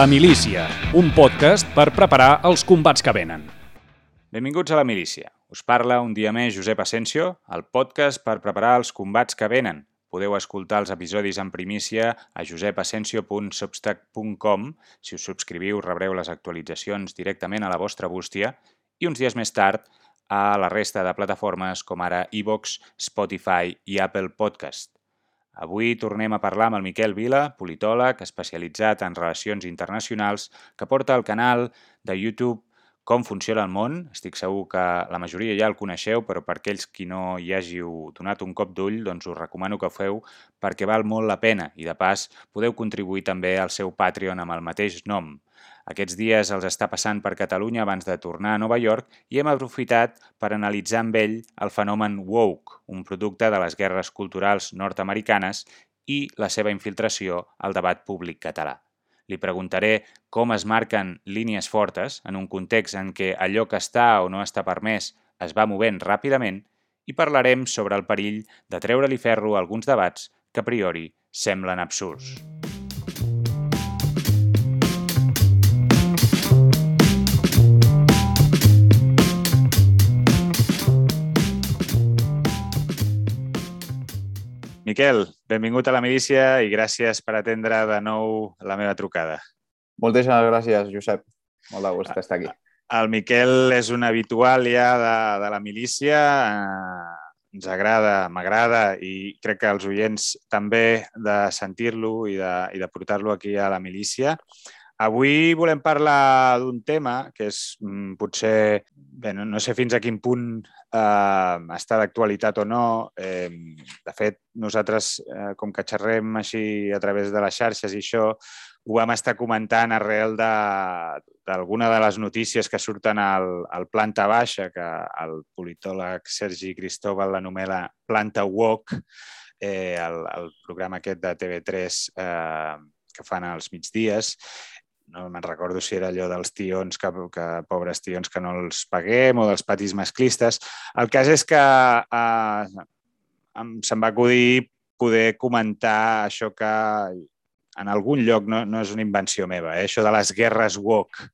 La Milícia, un podcast per preparar els combats que venen. Benvinguts a La Milícia. Us parla un dia més Josep Asensio, el podcast per preparar els combats que venen. Podeu escoltar els episodis en primícia a josepasensio.substack.com. Si us subscriviu rebreu les actualitzacions directament a la vostra bústia i uns dies més tard a la resta de plataformes com ara iVox, Spotify i Apple Podcast. Avui tornem a parlar amb el Miquel Vila, politòleg especialitzat en relacions internacionals, que porta al canal de YouTube Com funciona el món. Estic segur que la majoria ja el coneixeu, però per aquells qui no hi hàgiu donat un cop d'ull, doncs us recomano que ho feu perquè val molt la pena i, de pas, podeu contribuir també al seu Patreon amb el mateix nom. Aquests dies els està passant per Catalunya abans de tornar a Nova York i hem aprofitat per analitzar amb ell el fenomen woke, un producte de les guerres culturals nord-americanes i la seva infiltració al debat públic català. Li preguntaré com es marquen línies fortes en un context en què allò que està o no està permès es va movent ràpidament i parlarem sobre el perill de treure-li ferro a alguns debats que a priori semblen absurds. Miquel, benvingut a la milícia i gràcies per atendre de nou la meva trucada. Moltíssimes gràcies, Josep. Molt de gust estar aquí. El Miquel és un habitual ja de, de la milícia. Eh, ens agrada, m'agrada i crec que els oients també de sentir-lo i de, i de portar-lo aquí a la milícia. Avui volem parlar d'un tema que és mm, potser, bé, no, sé fins a quin punt eh, està d'actualitat o no. Eh, de fet, nosaltres, eh, com que xerrem així a través de les xarxes i això, ho vam estar comentant arrel d'alguna de, de les notícies que surten al, al Planta Baixa, que el politòleg Sergi Cristóbal l'anomena Planta Walk, eh, el, el programa aquest de TV3 eh, que fan als migdies, no me'n recordo si era allò dels tions, que, que pobres tions que no els paguem, o dels patis masclistes. El cas és que eh, se'm va acudir poder comentar això que en algun lloc, no, no és una invenció meva, eh? això de les guerres woke,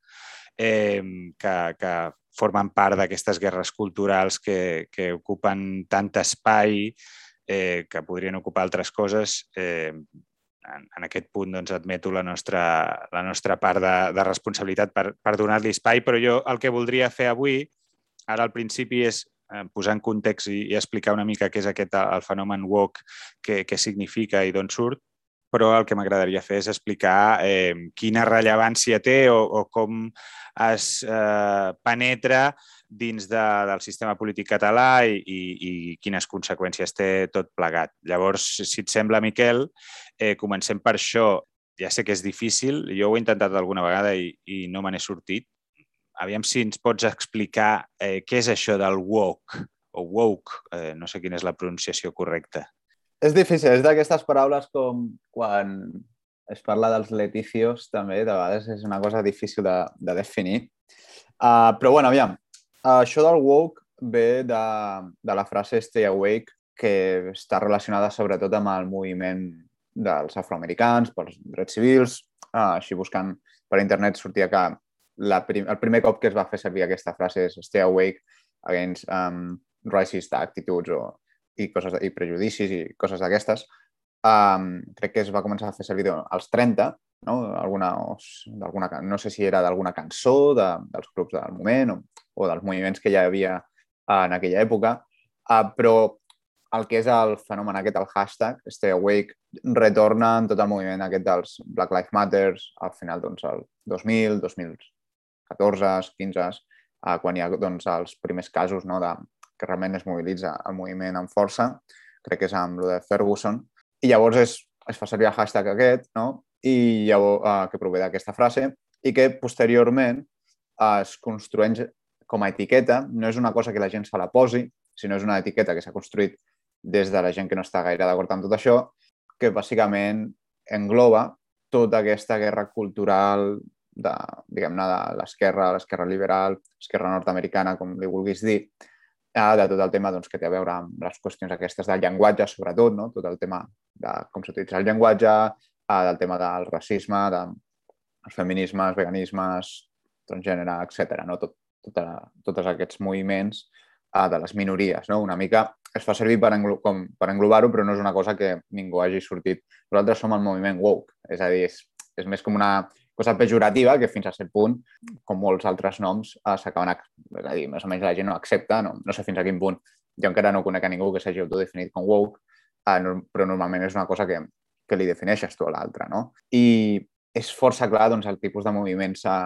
eh, que, que formen part d'aquestes guerres culturals que, que ocupen tant espai eh, que podrien ocupar altres coses, eh, en, en aquest punt doncs, admeto la nostra, la nostra part de, de responsabilitat per, per donar-li espai, però jo el que voldria fer avui, ara al principi, és eh, posar en context i, i explicar una mica què és aquest el fenomen woke, què, què significa i d'on surt, però el que m'agradaria fer és explicar eh, quina rellevància té o, o com es eh, penetra dins de, del sistema polític català i, i, i quines conseqüències té tot plegat. Llavors, si et sembla, Miquel, eh, comencem per això. Ja sé que és difícil, jo ho he intentat alguna vegada i, i no me n'he sortit. Aviam si ens pots explicar eh, què és això del woke o woke, eh, no sé quina és la pronunciació correcta. És difícil, és d'aquestes paraules com quan es parla dels leticios, també, de vegades és una cosa difícil de, de definir. Uh, però, bueno, aviam, Això del woke ve de, de la frase stay awake, que està relacionada sobretot amb el moviment dels afroamericans, pels drets civils. Uh, així buscant per internet sortia que la prim el primer cop que es va fer servir aquesta frase és stay awake against um, racist attitudes o, i, coses, i prejudicis i coses d'aquestes. Um, crec que es va començar a fer servir als 30, no? Alguna, alguna, no sé si era d'alguna cançó de, dels grups del moment o, o dels moviments que hi havia en aquella època, uh, però el que és el fenomen aquest, el hashtag Stay Awake, retorna en tot el moviment aquest dels Black Lives Matter, al final, doncs, el 2000, 2014, 15, uh, quan hi ha doncs, els primers casos no, de, que realment es mobilitza el moviment en força, crec que és amb el de Ferguson, i llavors es, es fa servir el hashtag aquest, no? i llavors, uh, que prové d'aquesta frase, i que posteriorment uh, es construeix com a etiqueta, no és una cosa que la gent se la posi, sinó és una etiqueta que s'ha construït des de la gent que no està gaire d'acord amb tot això, que bàsicament engloba tota aquesta guerra cultural de, diguem-ne, de l'esquerra, l'esquerra liberal, l'esquerra nord-americana, com li vulguis dir, eh, de tot el tema doncs, que té a veure amb les qüestions aquestes del llenguatge, sobretot, no? tot el tema de com s'utilitza el llenguatge, eh, del tema del racisme, de, els feminismes, veganismes, transgènere, etc. No? Tot, tota, tots aquests moviments uh, de les minories. No? Una mica es fa servir per, englo com, per englobar-ho, però no és una cosa que ningú hagi sortit. Nosaltres som el moviment woke, és a dir, és, és més com una cosa pejorativa que fins a cert punt, com molts altres noms, uh, s'acaben... És a dir, més o menys la gent no accepta, no, no sé fins a quin punt. Jo encara no conec a ningú que s'hagi autodefinit com woke, uh, no, però normalment és una cosa que, que li defineixes tu a l'altre, no? I és força clar doncs, el tipus de moviments a,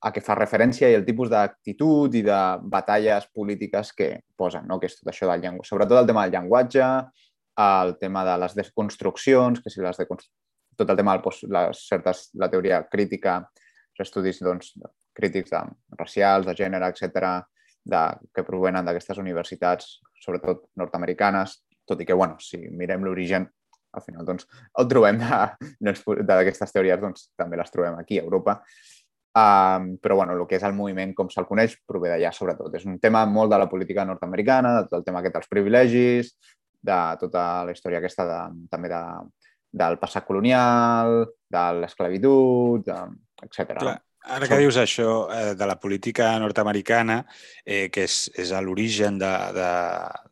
a què fa referència i el tipus d'actitud i de batalles polítiques que posen, no? que és tot això del llenguatge. Sobretot el tema del llenguatge, el tema de les desconstruccions, que si les deconstru... tot el tema de les certes, la teoria crítica, els estudis doncs, crítics de, racials, de gènere, etc de, que provenen d'aquestes universitats, sobretot nord-americanes, tot i que, bueno, si mirem l'origen, al final doncs, el trobem d'aquestes teories, doncs, també les trobem aquí a Europa. Um, però bueno, el que és el moviment com se'l coneix prové d'allà sobretot. És un tema molt de la política nord-americana, de tot el tema aquest dels privilegis, de tota la història aquesta de, també de, del passat colonial, de l'esclavitud, etc. Clar, Ara que dius això eh, de la política nord-americana, eh, que és, és a l'origen de, de,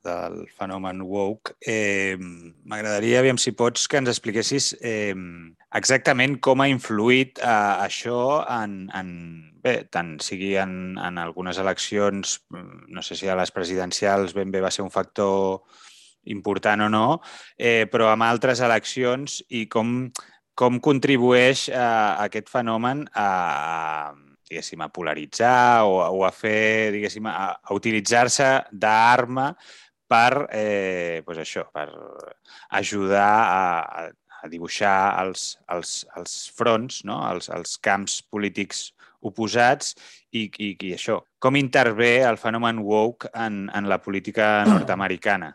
del fenomen woke, eh, m'agradaria, aviam si pots, que ens expliquessis eh, exactament com ha influït eh, això en, en, bé, tant sigui en, en algunes eleccions, no sé si a les presidencials ben bé va ser un factor important o no, eh, però amb altres eleccions i com com contribueix eh, aquest fenomen a, diguéssim, a polaritzar o, o a fer, diguéssim, a, a utilitzar-se d'arma per, eh, pues això, per ajudar a, a dibuixar els, els, els fronts, no? els, els camps polítics oposats i, i, i això. Com intervé el fenomen woke en, en la política nord-americana?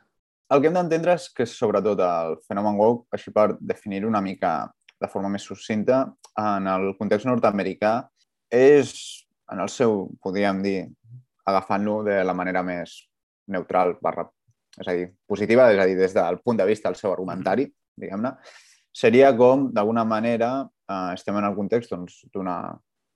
El que hem d'entendre és que, sobretot, el fenomen woke, així per definir una mica de forma més succinta, en el context nord-americà és, en el seu, podríem dir, agafant-lo de la manera més neutral, barra, és a dir, positiva, és a dir, des del punt de vista del seu argumentari, diguem-ne, seria com, d'alguna manera, eh, estem en el context doncs, d'una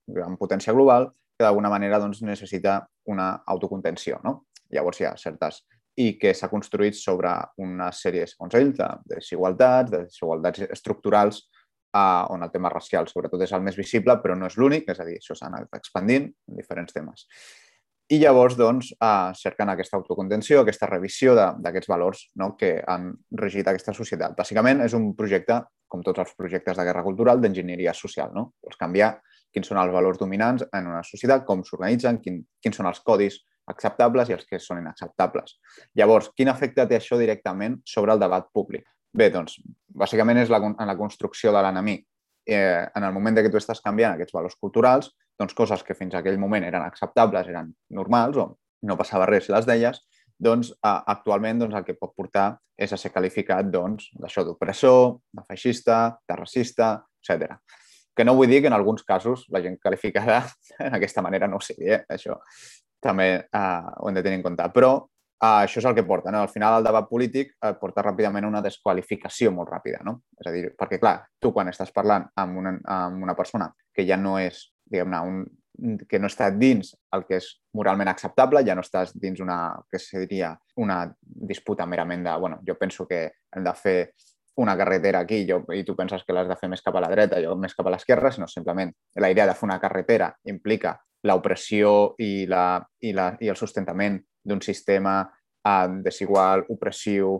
doncs, potència global que d'alguna manera doncs, necessita una autocontenció. No? Llavors hi ha certes i que s'ha construït sobre una sèrie, segons ell, de desigualtats, de desigualtats estructurals uh, on el tema racial sobretot és el més visible, però no és l'únic, és a dir, això s'ha anat expandint en diferents temes. I llavors, doncs, uh, cerquen aquesta autocontenció, aquesta revisió d'aquests valors no? que han regit aquesta societat. Bàsicament, és un projecte, com tots els projectes de guerra cultural, d'enginyeria social. No? Vols canviar quins són els valors dominants en una societat, com s'organitzen, quin, quins són els codis acceptables i els que són inacceptables. Llavors, quin efecte té això directament sobre el debat públic? Bé, doncs, bàsicament és la, en la construcció de l'enemic. Eh, en el moment que tu estàs canviant aquests valors culturals, doncs coses que fins a aquell moment eren acceptables, eren normals o no passava res si les deies, doncs eh, actualment doncs, el que pot portar és a ser qualificat doncs, d'opressor, de feixista, de racista, etc. Que no vull dir que en alguns casos la gent qualificada d'aquesta manera no ho sigui, eh? això també eh, ho hem de tenir en compte. Però Uh, això és el que porta. No? Al final, el debat polític uh, porta ràpidament una desqualificació molt ràpida. No? És a dir, perquè, clar, tu quan estàs parlant amb una, amb una persona que ja no és, diguem-ne, un, que no està dins el que és moralment acceptable, ja no estàs dins una, que se diria, una disputa merament de, bueno, jo penso que hem de fer una carretera aquí jo, i tu penses que l'has de fer més cap a la dreta jo més cap a l'esquerra, sinó simplement la idea de fer una carretera implica l'opressió i, la, i, la, i el sustentament d'un sistema eh, desigual, opressiu,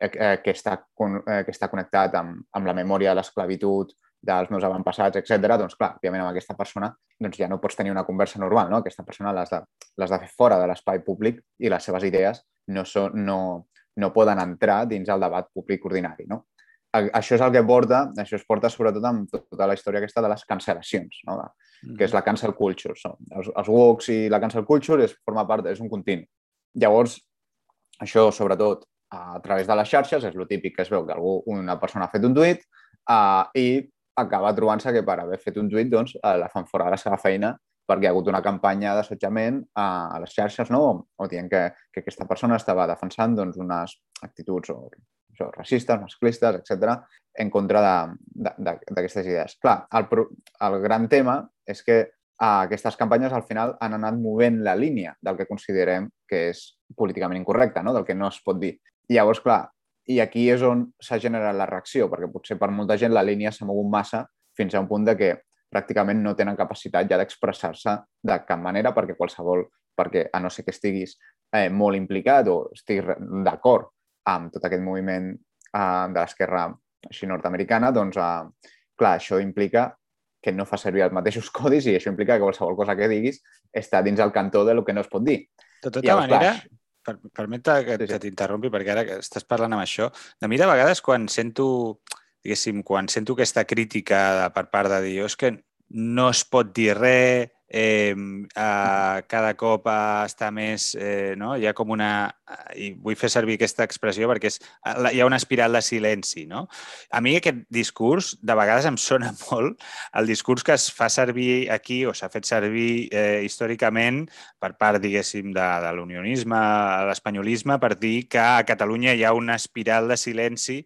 eh, eh, que, està, eh, que està connectat amb, amb la memòria de l'esclavitud, dels meus avantpassats, etc. doncs clar, òbviament amb aquesta persona doncs ja no pots tenir una conversa normal, no? Aquesta persona l'has de, de fer fora de l'espai públic i les seves idees no, són, no, no poden entrar dins el debat públic ordinari, no? Això és el que porta, això es porta sobretot amb tota la història aquesta de les cancel·lacions, no? de, que és la cancel culture. So, els, els woks i la cancel culture és, forma part, és un continu. Llavors, això, sobretot, a través de les xarxes, és el típic que es veu que algú, una persona ha fet un tuit uh, i acaba trobant-se que per haver fet un tuit doncs, uh, la fan fora de la seva feina perquè hi ha hagut una campanya d'assetjament a, a les xarxes no? o dient que, que aquesta persona estava defensant doncs, unes actituds o això, racistes, masclistes, etc en contra d'aquestes idees. Clar, el, el gran tema és que uh, aquestes campanyes al final han anat movent la línia del que considerem que és políticament incorrecte, no? del que no es pot dir. I llavors, clar, i aquí és on s'ha generat la reacció, perquè potser per molta gent la línia s'ha mogut massa fins a un punt de que pràcticament no tenen capacitat ja d'expressar-se de cap manera perquè qualsevol, perquè a no ser que estiguis eh, molt implicat o estiguis d'acord amb tot aquest moviment eh, de l'esquerra així nord-americana, doncs, eh, clar, això implica que no fa servir els mateixos codis i això implica que qualsevol cosa que diguis està dins el cantó de lo que no es pot dir. De tota Llavors, manera, clar, per, permet que, sí, sí. que t'interrompi, perquè ara que estàs parlant amb això, de mi de vegades quan sento, diguéssim, quan sento aquesta crítica per part de dir, oh, és que no es pot dir res, eh, eh, cada cop està més, eh, no? hi ha com una, i vull fer servir aquesta expressió perquè és, hi ha una espiral de silenci. No? A mi aquest discurs de vegades em sona molt el discurs que es fa servir aquí o s'ha fet servir eh, històricament per part, diguéssim, de, de l'unionisme, l'espanyolisme, per dir que a Catalunya hi ha una espiral de silenci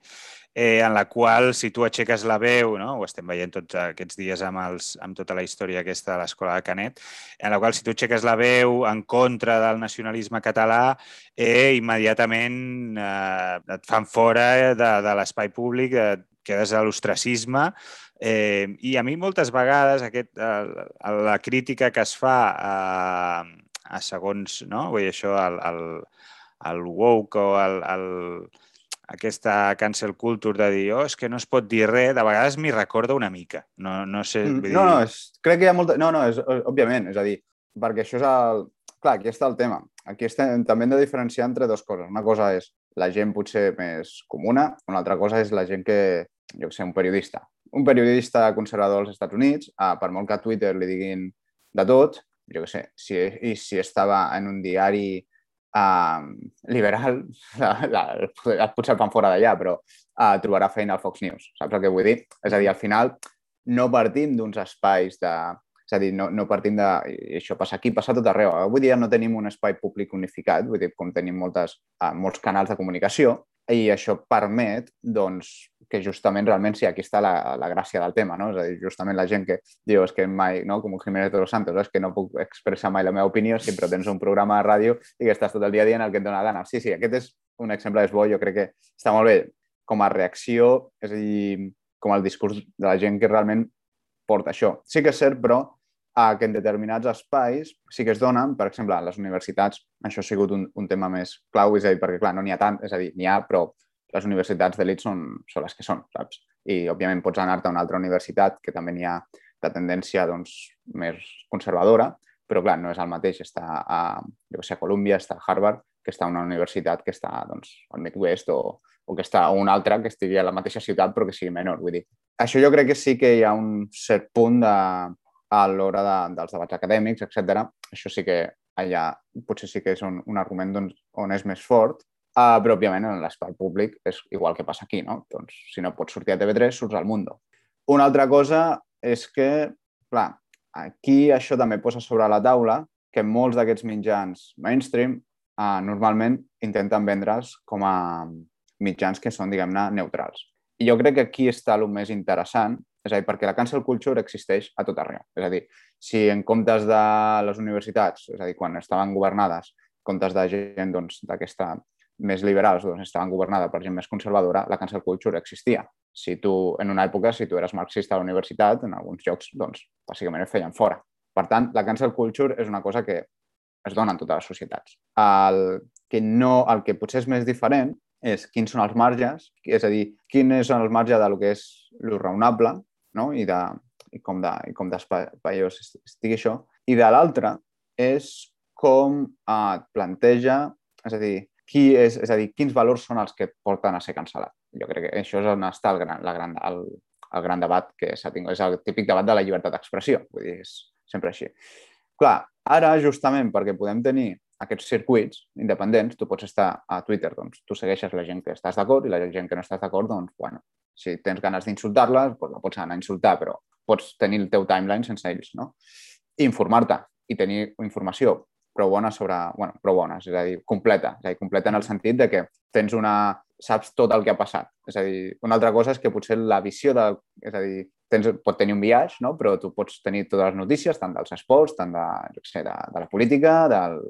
eh, en la qual, si tu aixeques la veu, no? ho estem veient tots aquests dies amb, els, amb tota la història aquesta de l'escola de Canet, en la qual, si tu aixeques la veu en contra del nacionalisme català, eh, immediatament eh, et fan fora de, de l'espai públic, eh, quedes a l'ostracisme, eh, i a mi moltes vegades aquest, eh, la crítica que es fa a, a segons, no? Vull dir, això, el, el, el woke o el, el, aquesta cancel culture de dir, oh, és que no es pot dir res, de vegades m'hi recorda una mica. No, no sé... Mm, vull no, dir... no, és, crec que hi ha molta... No, no, és, òbviament, és a dir, perquè això és el... Clar, aquí està el tema. Aquí estem, també hem de diferenciar entre dues coses. Una cosa és la gent potser més comuna, una altra cosa és la gent que, jo sé, un periodista. Un periodista conservador als Estats Units, ah, per molt que a Twitter li diguin de tot, jo què sé, si, i si estava en un diari uh, liberal, la, la, potser el fan fora d'allà, però uh, trobarà feina al Fox News. Saps el que vull dir? És a dir, al final no partim d'uns espais de... És a dir, no, no partim de... I això passa aquí, passa tot arreu. Avui dia no tenim un espai públic unificat, vull dir, com tenim moltes, uh, molts canals de comunicació, i això permet doncs, que justament realment sí, aquí està la, la gràcia del tema, no? És a dir, justament la gent que diu és que mai, no? com Jiménez de los Santos, és que no puc expressar mai la meva opinió, sempre tens un programa de ràdio i que estàs tot el dia dient el que et dona gana. Sí, sí, aquest és un exemple, és bo, jo crec que està molt bé com a reacció, és a dir, com el discurs de la gent que realment porta això. Sí que és cert, però, que en determinats espais sí que es donen, per exemple, a les universitats, això ha sigut un, un tema més clau, és a dir, perquè, clar, no n'hi ha tant, és a dir, n'hi ha, però les universitats d'elit són, són les que són, saps? I, òbviament, pots anar-te a una altra universitat que també n'hi ha de tendència doncs, més conservadora, però, clar, no és el mateix estar a, jo sé, a Columbia, estar a Harvard, que està a una universitat que està doncs, al Midwest o, o que està a una altra que estigui a la mateixa ciutat però que sigui menor. Vull dir, això jo crec que sí que hi ha un cert punt de, a l'hora de, dels debats acadèmics, etc. Això sí que allà potser sí que és un, un argument doncs, on és més fort, Uh, però, òbviament, en l'espai públic és igual que passa aquí, no? Doncs, si no pots sortir a TV3, surts al Mundo. Una altra cosa és que, clar, aquí això també posa sobre la taula que molts d'aquests mitjans mainstream uh, normalment intenten vendre's com a mitjans que són, diguem-ne, neutrals. I jo crec que aquí està el més interessant, és a dir, perquè la cancel culture existeix a tot arreu. És a dir, si en comptes de les universitats, és a dir, quan estaven governades, comptes de gent doncs, d'aquesta doncs, més liberals doncs, estaven governada per gent més conservadora, la cancel culture existia. Si tu, en una època, si tu eres marxista a la universitat, en alguns llocs, doncs, bàsicament et feien fora. Per tant, la cancel culture és una cosa que es dona en totes les societats. El que, no, el que potser és més diferent és quins són els marges, és a dir, quin és el marge de lo que és lo raonable no? I, de, i com de, i com d'espaiós estigui això. I de l'altre és com et planteja, és a dir, qui és, és a dir, quins valors són els que porten a ser cancel·lat. Jo crec que això és on està el gran, la gran, el, el gran debat que s'ha tingut. És el típic debat de la llibertat d'expressió, vull dir, és sempre així. Clar, ara, justament perquè podem tenir aquests circuits independents, tu pots estar a Twitter, doncs tu segueixes la gent que estàs d'acord i la gent que no estàs d'acord, doncs, bueno, si tens ganes d'insultar-la, doncs la pots anar a insultar, però pots tenir el teu timeline sense ells, no? Informar-te i tenir informació prou bona sobre... bueno, prou bona, és a dir, completa. És a dir, completa en el sentit de que tens una saps tot el que ha passat. És a dir, una altra cosa és que potser la visió de... És a dir, tens, pot tenir un viatge, no? però tu pots tenir totes les notícies, tant dels esports, tant de, jo sé, de, de la política, del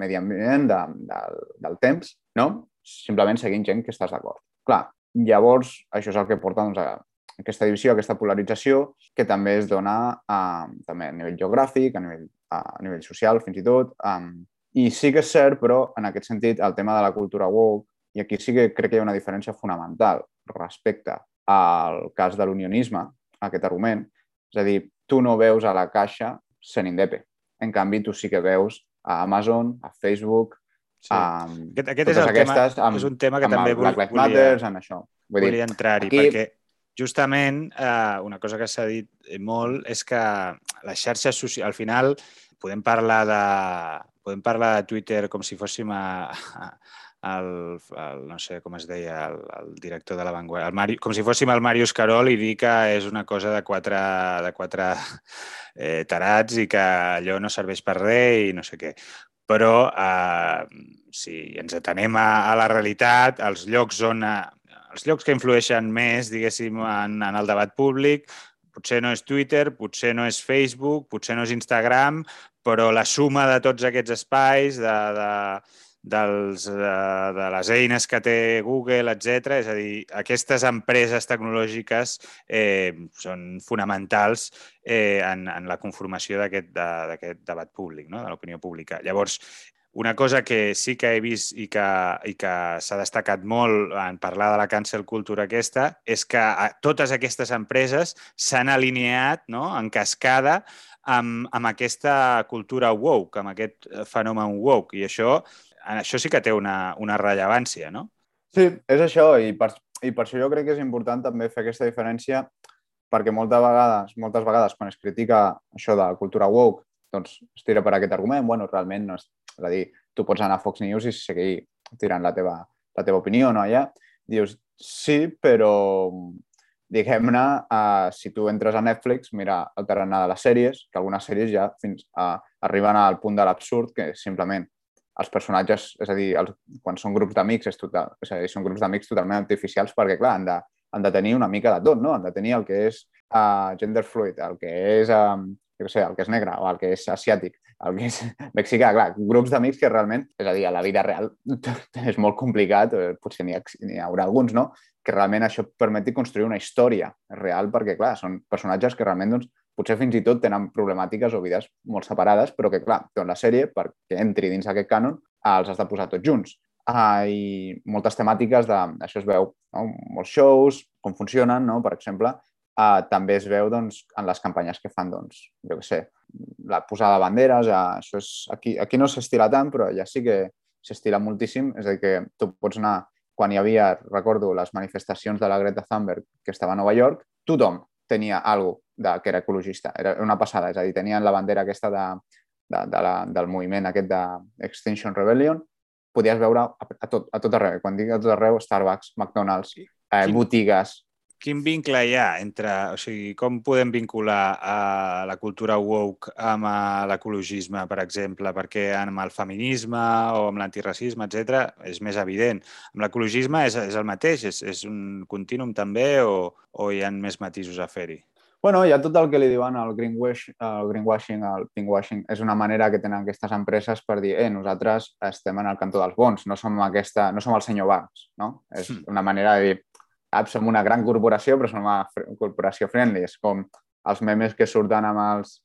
medi ambient, de, del, del temps, no? Simplement seguint gent que estàs d'acord. Clar, llavors això és el que porta doncs, a aquesta divisió, aquesta polarització, que també es dona a, també a nivell geogràfic, a nivell, a nivell social, fins i tot. Um, I sí que és cert, però, en aquest sentit, el tema de la cultura woke, i aquí sí que crec que hi ha una diferència fonamental respecte al cas de l'unionisme, aquest argument. És a dir, tu no veus a la caixa sent indepe. En canvi, tu sí que veus a Amazon, a Facebook, Sí. Um, aquest, aquest és, el aquestes, tema, amb, és un tema que també Black Lives Matter, en això. Vull volia entrar-hi, perquè justament eh, una cosa que s'ha dit molt és que les xarxes socials, al final podem parlar de, podem parlar de Twitter com si fóssim a, a, el, el, no sé com es deia, el, el director de la Vanguardia, el Mari, com si fóssim el Màrius Carol i dir que és una cosa de quatre, de quatre eh, tarats i que allò no serveix per res i no sé què. Però eh, si ens atenem a, a la realitat, els llocs on... Els llocs que influeixen més, diguéssim, en, en el debat públic, potser no és Twitter, potser no és Facebook, potser no és Instagram, però la suma de tots aquests espais, de, de, dels, de, de les eines que té Google, etc. És a dir, aquestes empreses tecnològiques eh, són fonamentals eh, en, en la conformació d'aquest de, debat públic, no? de l'opinió pública. Llavors, una cosa que sí que he vist i que, i que s'ha destacat molt en parlar de la cancel culture aquesta és que totes aquestes empreses s'han alineat no? en cascada amb, amb aquesta cultura woke, amb aquest fenomen woke. I això això sí que té una, una rellevància, no? Sí, és això, i per, i per això jo crec que és important també fer aquesta diferència perquè moltes vegades, moltes vegades quan es critica això de la cultura woke, doncs es tira per aquest argument, bueno, realment no és, és a dir, tu pots anar a Fox News i seguir tirant la teva, la teva opinió, no? Ja dius, sí, però diguem-ne, uh, si tu entres a Netflix, mira el tarannà de les sèries, que algunes sèries ja fins a, arriben al punt de l'absurd, que simplement els personatges, és a dir, els, quan són grups d'amics, és, total, és, a dir, són grups d'amics totalment artificials perquè, clar, han de, han de tenir una mica de tot, no? Han de tenir el que és uh, gender fluid, el que és, um, jo sé, el que és negre o el que és asiàtic, el que és mexicà, clar, grups d'amics que realment, és a dir, a la vida real és molt complicat, eh, potser n'hi ha, haurà alguns, no?, que realment això permeti construir una història real perquè, clar, són personatges que realment doncs, potser fins i tot tenen problemàtiques o vides molt separades, però que, clar, doncs la sèrie, perquè entri dins aquest cànon, els has de posar tots junts. Uh, I moltes temàtiques de... Això es veu, no? molts shows, com funcionen, no? per exemple, uh, també es veu doncs, en les campanyes que fan, doncs, jo què sé, la posada de banderes, ja, això és, aquí, aquí no s'estila tant, però ja sí que s'estila moltíssim, és a dir, que tu pots anar, quan hi havia, recordo, les manifestacions de la Greta Thunberg que estava a Nova York, tothom tenia alguna de, que era ecologista. Era una passada, és a dir, tenien la bandera aquesta de, de, de la, del moviment aquest d'Extinction Rebellion, podies veure a, a, tot, a tot arreu. Quan dic a tot arreu, Starbucks, McDonald's, eh, botigues... Quin vincle hi ha entre... O sigui, com podem vincular a la cultura woke amb l'ecologisme, per exemple? Perquè amb el feminisme o amb l'antiracisme, etc és més evident. Amb l'ecologisme és, és el mateix? És, és un contínum també o, o hi ha més matisos a fer-hi? Bueno, hi ha tot el que li diuen el greenwash, el greenwashing, el pinkwashing. És una manera que tenen aquestes empreses per dir eh, nosaltres estem en el cantó dels bons, no som, aquesta, no som el senyor Banks. No? És hmm. una manera de dir som una gran corporació, però som una corporació friendly. És com els memes que surten amb els...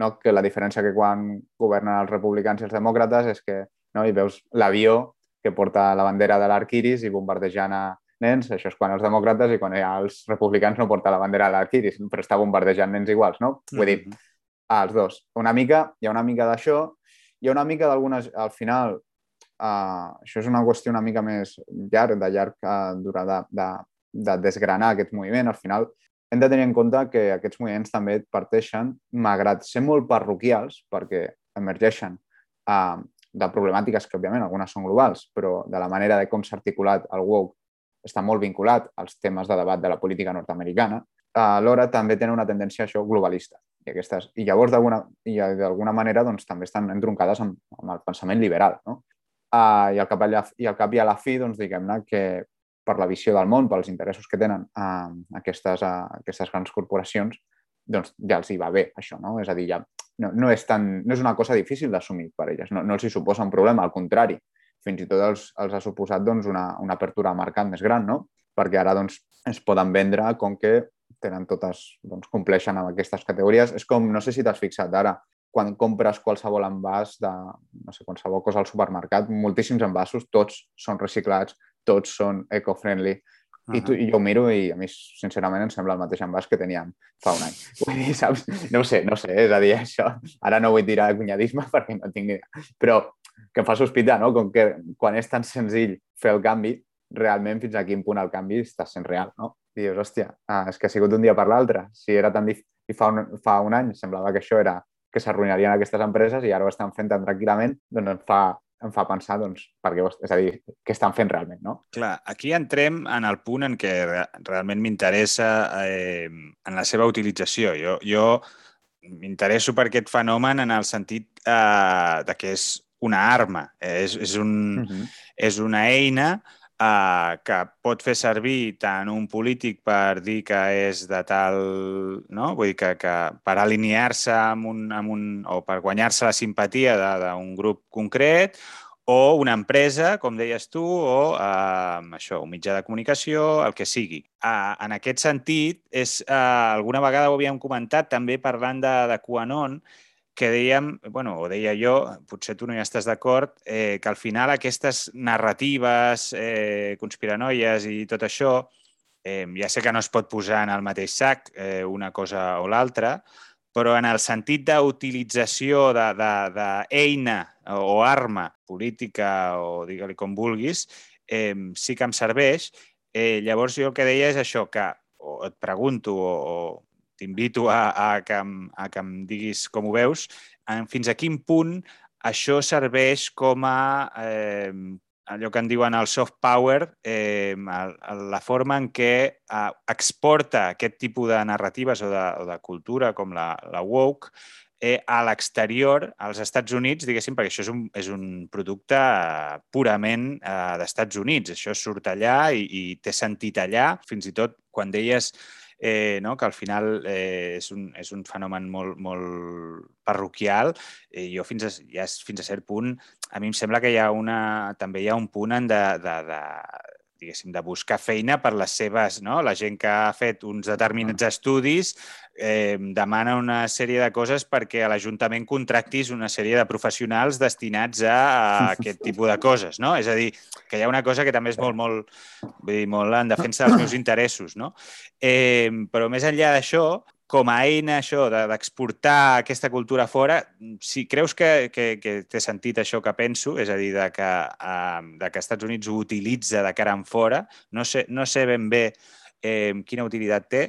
No? Que la diferència que quan governen els republicans i els demòcrates és que no? hi veus l'avió que porta la bandera de l'arquiris i bombardejant a, nens, això és quan els demòcrates i quan els republicans no porta la bandera de l'arquiris, però està bombardejant nens iguals, no? Vull dir, mm-hmm. els dos. Una mica, hi ha una mica d'això, hi ha una mica d'algunes... Al final, uh, això és una qüestió una mica més llarg, de llarg uh, durada, de, de desgranar aquest moviment. Al final, hem de tenir en compte que aquests moviments també parteixen, malgrat ser molt parroquials, perquè emergeixen uh, de problemàtiques que, òbviament, algunes són globals, però de la manera de com s'ha articulat el woke està molt vinculat als temes de debat de la política nord-americana, alhora també tenen una tendència això globalista. I, aquestes, i llavors, d'alguna manera, doncs, també estan entroncades amb, amb el pensament liberal. No? Uh, i, al cap, I al cap i a la fi, doncs, diguem-ne que per la visió del món, pels interessos que tenen uh, aquestes, uh, aquestes grans corporacions, doncs ja els hi va bé això, no? És a dir, ja no, no, és, tan, no és una cosa difícil d'assumir per elles, no, no els hi suposa un problema, al contrari, fins i tot els, els ha suposat doncs, una, una apertura a mercat més gran, no? perquè ara doncs, es poden vendre com que tenen totes, doncs, compleixen amb aquestes categories. És com, no sé si t'has fixat ara, quan compres qualsevol envàs de, no sé, qualsevol cosa al supermercat, moltíssims envasos, tots són reciclats, tots són eco-friendly, Uh -huh. I, tu, I jo miro i a mi, sincerament, em sembla el mateix envàs que teníem fa un any. Vull dir, saps? No ho sé, no ho sé, és a dir, això... Ara no vull tirar cunyadisme perquè no tinc ni idea. Però que em fa sospitar, no? Com que quan és tan senzill fer el canvi, realment fins a quin punt el canvi està sent real, no? I dius, hòstia, ah, és que ha sigut un dia per l'altre. Si era tan difícil, i fa un, fa un any semblava que això era que s'arruïnarien aquestes empreses i ara ho estan fent tan tranquil·lament, doncs em fa, em fa pensar, doncs, perquè, és a dir, què estan fent realment, no? Clar, aquí entrem en el punt en què realment m'interessa eh, en la seva utilització. Jo, jo m'interesso per aquest fenomen en el sentit eh, de que és una arma, eh, és, és, un, uh -huh. és una eina eh, que pot fer servir tant un polític per dir que és de tal... No? Vull dir que, que per alinear-se amb un, amb un, o per guanyar-se la simpatia d'un grup concret o una empresa, com deies tu, o eh, això, un mitjà de comunicació, el que sigui. Eh, en aquest sentit, és, eh, alguna vegada ho havíem comentat també parlant de, de QAnon, que dèiem, bueno, o deia jo, potser tu no hi estàs d'acord, eh, que al final aquestes narratives eh, conspiranoies i tot això, eh, ja sé que no es pot posar en el mateix sac eh, una cosa o l'altra, però en el sentit d'utilització d'eina o arma política o digue-li com vulguis, eh, sí que em serveix. Eh, llavors jo el que deia és això, que o et pregunto o, o t'invito a, a, que a que em diguis com ho veus, en, fins a quin punt això serveix com a eh, allò que en diuen el soft power, eh, la forma en què eh, exporta aquest tipus de narratives o de, o de cultura com la, la woke eh, a l'exterior, als Estats Units, diguéssim, perquè això és un, és un producte purament eh, d'Estats Units. Això surt allà i, i té sentit allà. Fins i tot quan deies eh, no? que al final eh, és, un, és un fenomen molt, molt parroquial. Eh, jo fins a, ja fins a cert punt, a mi em sembla que hi ha una, també hi ha un punt en de, de, de, diguéssim, de buscar feina per les seves... No? La gent que ha fet uns determinats estudis eh, demana una sèrie de coses perquè a l'Ajuntament contractis una sèrie de professionals destinats a, a aquest tipus de coses, no? És a dir, que hi ha una cosa que també és molt, molt, vull dir, molt en defensa dels meus interessos, no? Eh, però més enllà d'això, com a eina això d'exportar aquesta cultura fora, si creus que, que, que té sentit això que penso, és a dir, de que, uh, de que Estats Units ho utilitza de cara en fora, no sé, no sé ben bé eh, quina utilitat té,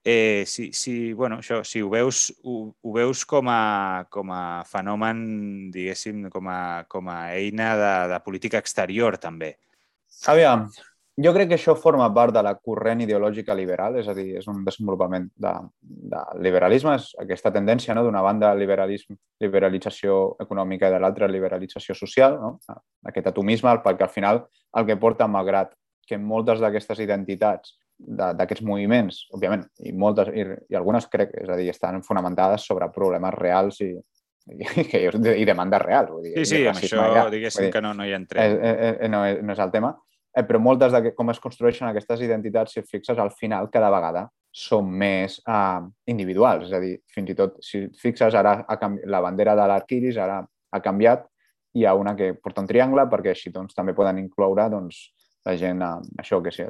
eh, si, si, bueno, això, si ho veus, ho, ho veus com a, com a fenomen, diguéssim, com a, com a eina de, de política exterior, també. Aviam, jo crec que això forma part de la corrent ideològica liberal, és a dir, és un desenvolupament de, de liberalisme, és aquesta tendència no? d'una banda liberalisme, liberalització econòmica i de l'altra liberalització social, no? aquest atomisme, perquè al final el que porta, malgrat que moltes d'aquestes identitats d'aquests moviments, òbviament, i moltes i, i algunes crec, és a dir, estan fonamentades sobre problemes reals i, i, i demandes reals. Vull dir, sí, sí, amb això ja, diguéssim dir, que no, no hi entrem. Eh, eh, eh, no, no és el tema eh, però moltes de com es construeixen aquestes identitats, si fixes, al final cada vegada són més eh, individuals. És a dir, fins i tot, si fixes, ara ha la bandera de l'arquiris ara ha canviat, hi ha una que porta un triangle perquè així doncs, també poden incloure doncs, la gent, eh, això que sí,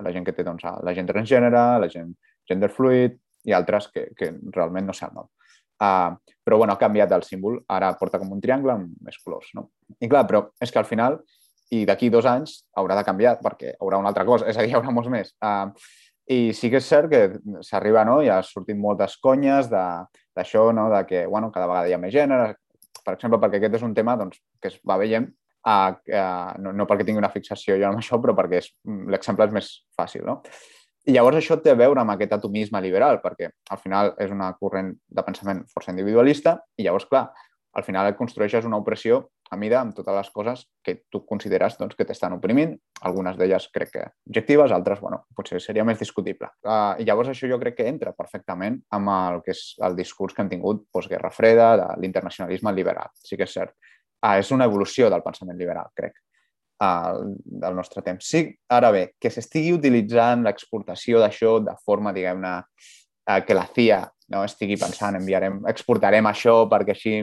la gent que té doncs, la gent transgènere, la gent gender fluid i altres que, que realment no sé el nom. Uh, però bueno, ha canviat el símbol, ara porta com un triangle amb més colors. No? I clar, però és que al final i d'aquí dos anys haurà de canviar perquè haurà una altra cosa, és a dir, hi haurà molts més. Uh, I sí que és cert que s'arriba, no? Ja ha sortit moltes conyes d'això, no? De que, bueno, cada vegada hi ha més gènere, per exemple, perquè aquest és un tema doncs, que es va veient, uh, uh, no, no perquè tingui una fixació jo amb això, però perquè l'exemple és més fàcil, no? I llavors això té a veure amb aquest atomisme liberal, perquè al final és una corrent de pensament força individualista i llavors, clar, al final construeixes una opressió a mida amb totes les coses que tu consideres doncs, que t'estan oprimint. Algunes d'elles crec que objectives, altres, bueno, potser seria més discutible. Uh, I llavors això jo crec que entra perfectament amb el que és el discurs que han tingut postguerra freda, de l'internacionalisme liberal. Sí que és cert. Uh, és una evolució del pensament liberal, crec, uh, del nostre temps. Sí, ara bé, que s'estigui utilitzant l'exportació d'això de forma, diguem-ne, uh, que la CIA no estigui pensant, enviarem, exportarem això perquè així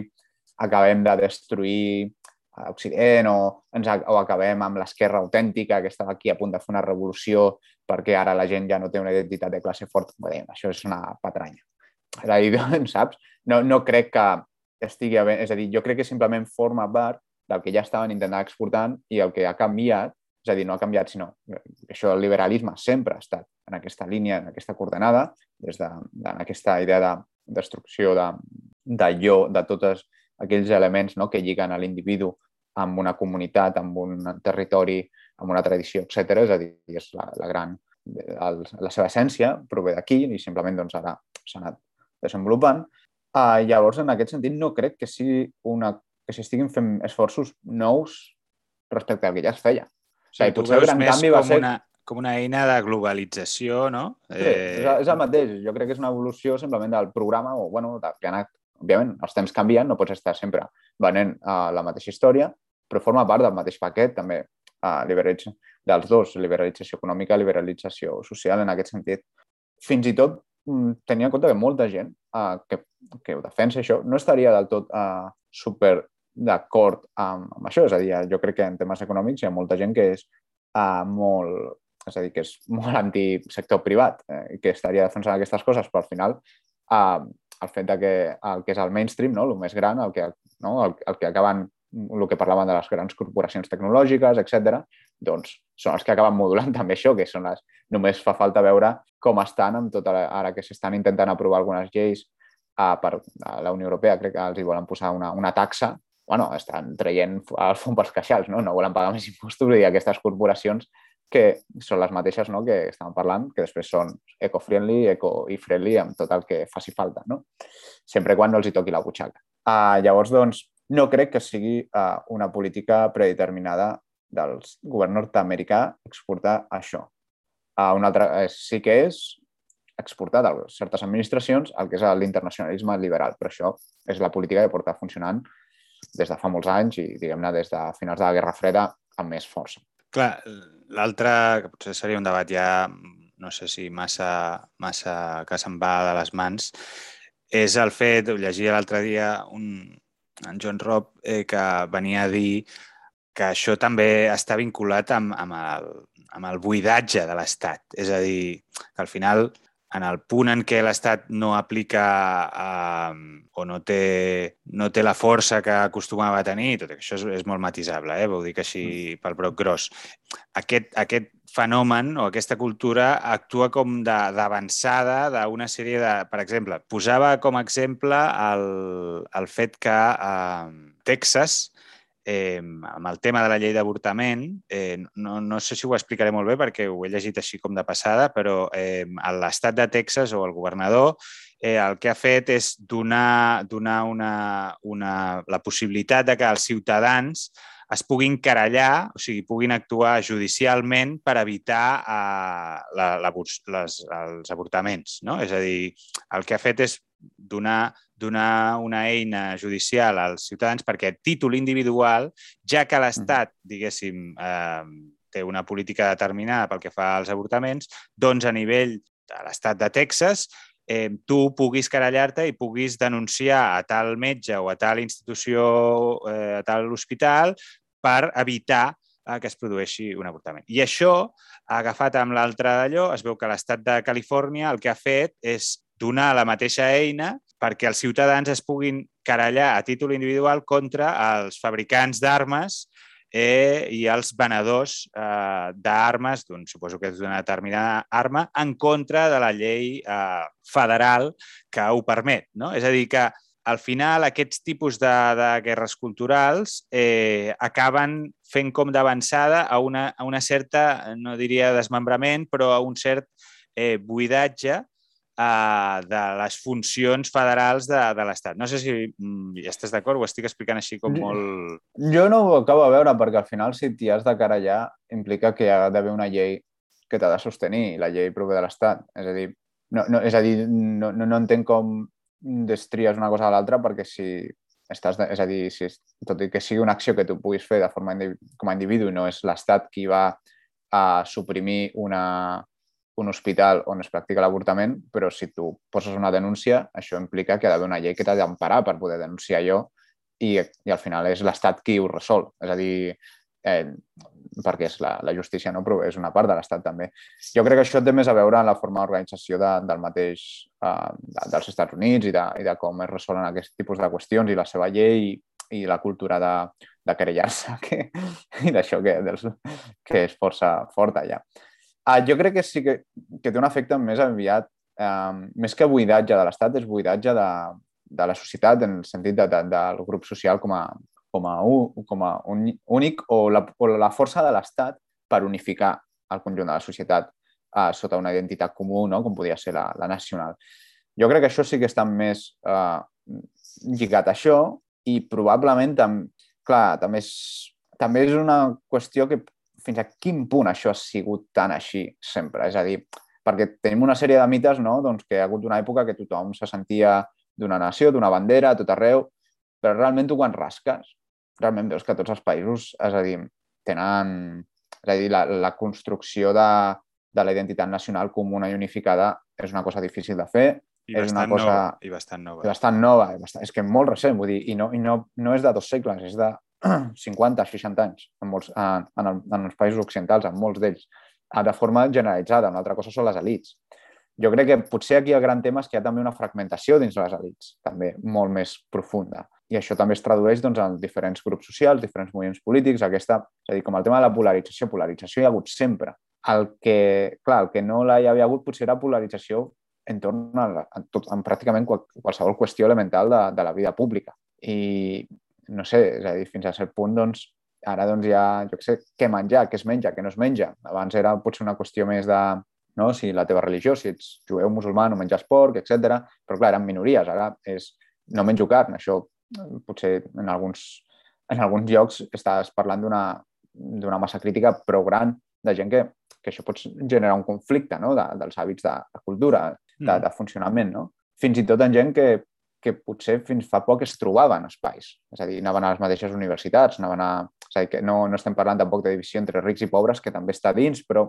acabem de destruir Occident o, ens, o acabem amb l'esquerra autèntica que estava aquí a punt de fer una revolució perquè ara la gent ja no té una identitat de classe forta. Bé, això és una patranya. És a dir, saps? No, no crec que estigui... És a dir, jo crec que simplement forma part del que ja estaven intentant exportant i el que ha canviat, és a dir, no ha canviat, sinó això del liberalisme sempre ha estat en aquesta línia, en aquesta coordenada, des de, en aquesta idea de destrucció de, d'allò, de totes aquells elements no, que lliguen a l'individu amb una comunitat, amb un territori, amb una tradició, etc. És a dir, és la, la gran... El, la seva essència prové d'aquí i simplement doncs, ara s'ha anat desenvolupant. Uh, llavors, en aquest sentit, no crec que sigui una que s'estiguin fent esforços nous respecte al que ja es feia. O sigui, potser el gran canvi va ser... Una, com una eina de globalització, no? Sí, eh... és, és el mateix. Jo crec que és una evolució simplement del programa, o bueno, que ha anat òbviament, els temps canvien, no pots estar sempre venent uh, la mateixa història, però forma part del mateix paquet, també, uh, liberalització, dels dos, liberalització econòmica, liberalització social, en aquest sentit. Fins i tot, mm, tenia en compte que molta gent uh, que, que ho defensa això no estaria del tot uh, super d'acord amb, amb això. És a dir, jo crec que en temes econòmics hi ha molta gent que és uh, molt, és a dir, que és molt antisector privat eh, que estaria defensant aquestes coses, però al final uh, el fet de que el que és el mainstream, no? el més gran, el que, no? el, el que acaben el que parlaven de les grans corporacions tecnològiques, etc, doncs són els que acaben modulant també això, que són les... Només fa falta veure com estan amb tota la... ara que s'estan intentant aprovar algunes lleis uh, per a la Unió Europea, crec que els hi volen posar una, una taxa, bueno, estan traient el fum pels queixals, no? no volen pagar més impostos i aquestes corporacions que són les mateixes no? que estàvem parlant, que després són eco-friendly eco i friendly amb tot el que faci falta, no? sempre quan no els hi toqui la butxaca. Uh, llavors, doncs, no crec que sigui uh, una política predeterminada del govern nord-americà exportar això. Uh, una altra, eh, sí que és exportar de certes administracions el que és l'internacionalisme liberal, però això és la política que porta funcionant des de fa molts anys i, diguem-ne, des de finals de la Guerra Freda amb més força. Clar, l'altre, que potser seria un debat ja, no sé si massa, massa que se'n va de les mans, és el fet, ho llegia l'altre dia un, en John Robb, eh, que venia a dir que això també està vinculat amb, amb, el, amb el buidatge de l'Estat. És a dir, que al final en el punt en què l'Estat no aplica eh, o no té, no té la força que acostumava a tenir, tot això és, és molt matisable, eh? vull dir que així mm. pel broc gros. Aquest, aquest fenomen o aquesta cultura actua com d'avançada d'una sèrie de... Per exemple, posava com a exemple el, el fet que eh, Texas eh, amb el tema de la llei d'avortament, eh, no, no sé si ho explicaré molt bé perquè ho he llegit així com de passada, però eh, l'estat de Texas o el governador eh, el que ha fet és donar, donar una, una, la possibilitat de que els ciutadans es puguin querellar, o sigui, puguin actuar judicialment per evitar eh, la, la, les, els avortaments. No? És a dir, el que ha fet és donar, donar una eina judicial als ciutadans perquè a títol individual, ja que l'Estat, diguéssim, eh, té una política determinada pel que fa als avortaments, doncs a nivell de l'estat de Texas eh, tu puguis querellar-te i puguis denunciar a tal metge o a tal institució, eh, a tal hospital, per evitar eh, que es produeixi un avortament. I això, agafat amb l'altre d'allò, es veu que l'estat de Califòrnia el que ha fet és donar la mateixa eina perquè els ciutadans es puguin querellar a títol individual contra els fabricants d'armes eh, i els venedors eh, d'armes, doncs, suposo que és d'una determinada arma, en contra de la llei eh, federal que ho permet. No? És a dir, que al final aquests tipus de, de guerres culturals eh, acaben fent com d'avançada a, una, a una certa, no diria desmembrament, però a un cert eh, buidatge uh, de les funcions federals de, de l'Estat. No sé si mm, hi estàs d'acord, ho estic explicant així com molt... Jo no ho acabo de veure, perquè al final si t'hi has de cara allà implica que hi ha d'haver una llei que t'ha de sostenir, la llei prové de l'Estat. És a dir, no, no, és a dir, no, no, no entenc com destries una cosa a l'altra perquè si estàs, de, és a dir, si, tot i que sigui una acció que tu puguis fer de forma com a individu, no és l'Estat qui va a suprimir una, un hospital on es practica l'avortament, però si tu poses una denúncia, això implica que ha d'haver una llei que t'ha d'emparar per poder denunciar allò i, i al final és l'Estat qui ho resol. És a dir, eh, perquè és la, la justícia no, però és una part de l'Estat també. Jo crec que això té més a veure amb la forma d'organització de, del mateix eh, dels Estats Units i de, i de com es resolen aquest tipus de qüestions i la seva llei i, i la cultura de, de querellar-se que, i d'això que, dels, que és força forta allà. Uh, jo crec que sí que, que té un efecte més aviat, uh, més que buidatge de l'Estat, és buidatge de, de la societat en el sentit de, de, del grup social com a, com a, un, com a un, únic o la, o la força de l'Estat per unificar el conjunt de la societat uh, sota una identitat comú, no? com podia ser la, la nacional. Jo crec que això sí que està més uh, lligat a això i probablement, tam, clar, també és, també és una qüestió que fins a quin punt això ha sigut tan així sempre. És a dir, perquè tenim una sèrie de mites no? doncs que ha hagut una època que tothom se sentia d'una nació, d'una bandera, a tot arreu, però realment tu quan rasques, realment veus que tots els països, és a dir, tenen... És a dir, la, la construcció de, de la identitat nacional comuna i unificada és una cosa difícil de fer, I és una cosa... Nova, I bastant nova. I bastant nova. Bastant... És que molt recent, vull dir, i no, i no, no és de dos segles, és de 50, 60 anys en, molts, en, en, el, en els països occidentals, en molts d'ells, de forma generalitzada. Una altra cosa són les elites. Jo crec que potser aquí el gran tema és que hi ha també una fragmentació dins les elites, també molt més profunda. I això també es tradueix doncs, en diferents grups socials, diferents moviments polítics, aquesta, és a dir, com el tema de la polarització. Polarització hi ha hagut sempre. El que, clar, el que no hi havia hagut potser era polarització entorn a, a, tot, a pràcticament qual, qualsevol qüestió elemental de, de la vida pública. I no sé, és a dir, fins a cert punt, doncs, ara doncs hi ha, jo què sé, què menjar, què es menja, què no es menja. Abans era potser una qüestió més de, no? si la teva religió, si ets jueu, musulmà, no menges porc, etc. Però clar, eren minories, ara és no menjo carn, això potser en alguns, en alguns llocs estàs parlant d'una massa crítica prou gran de gent que, que això pot generar un conflicte no? de, dels hàbits de, de cultura, de, mm. de funcionament. No? Fins i tot en gent que que potser fins fa poc es trobaven espais. És a dir, anaven a les mateixes universitats, anaven a... És a dir, que no, no estem parlant tampoc de divisió entre rics i pobres, que també està dins, però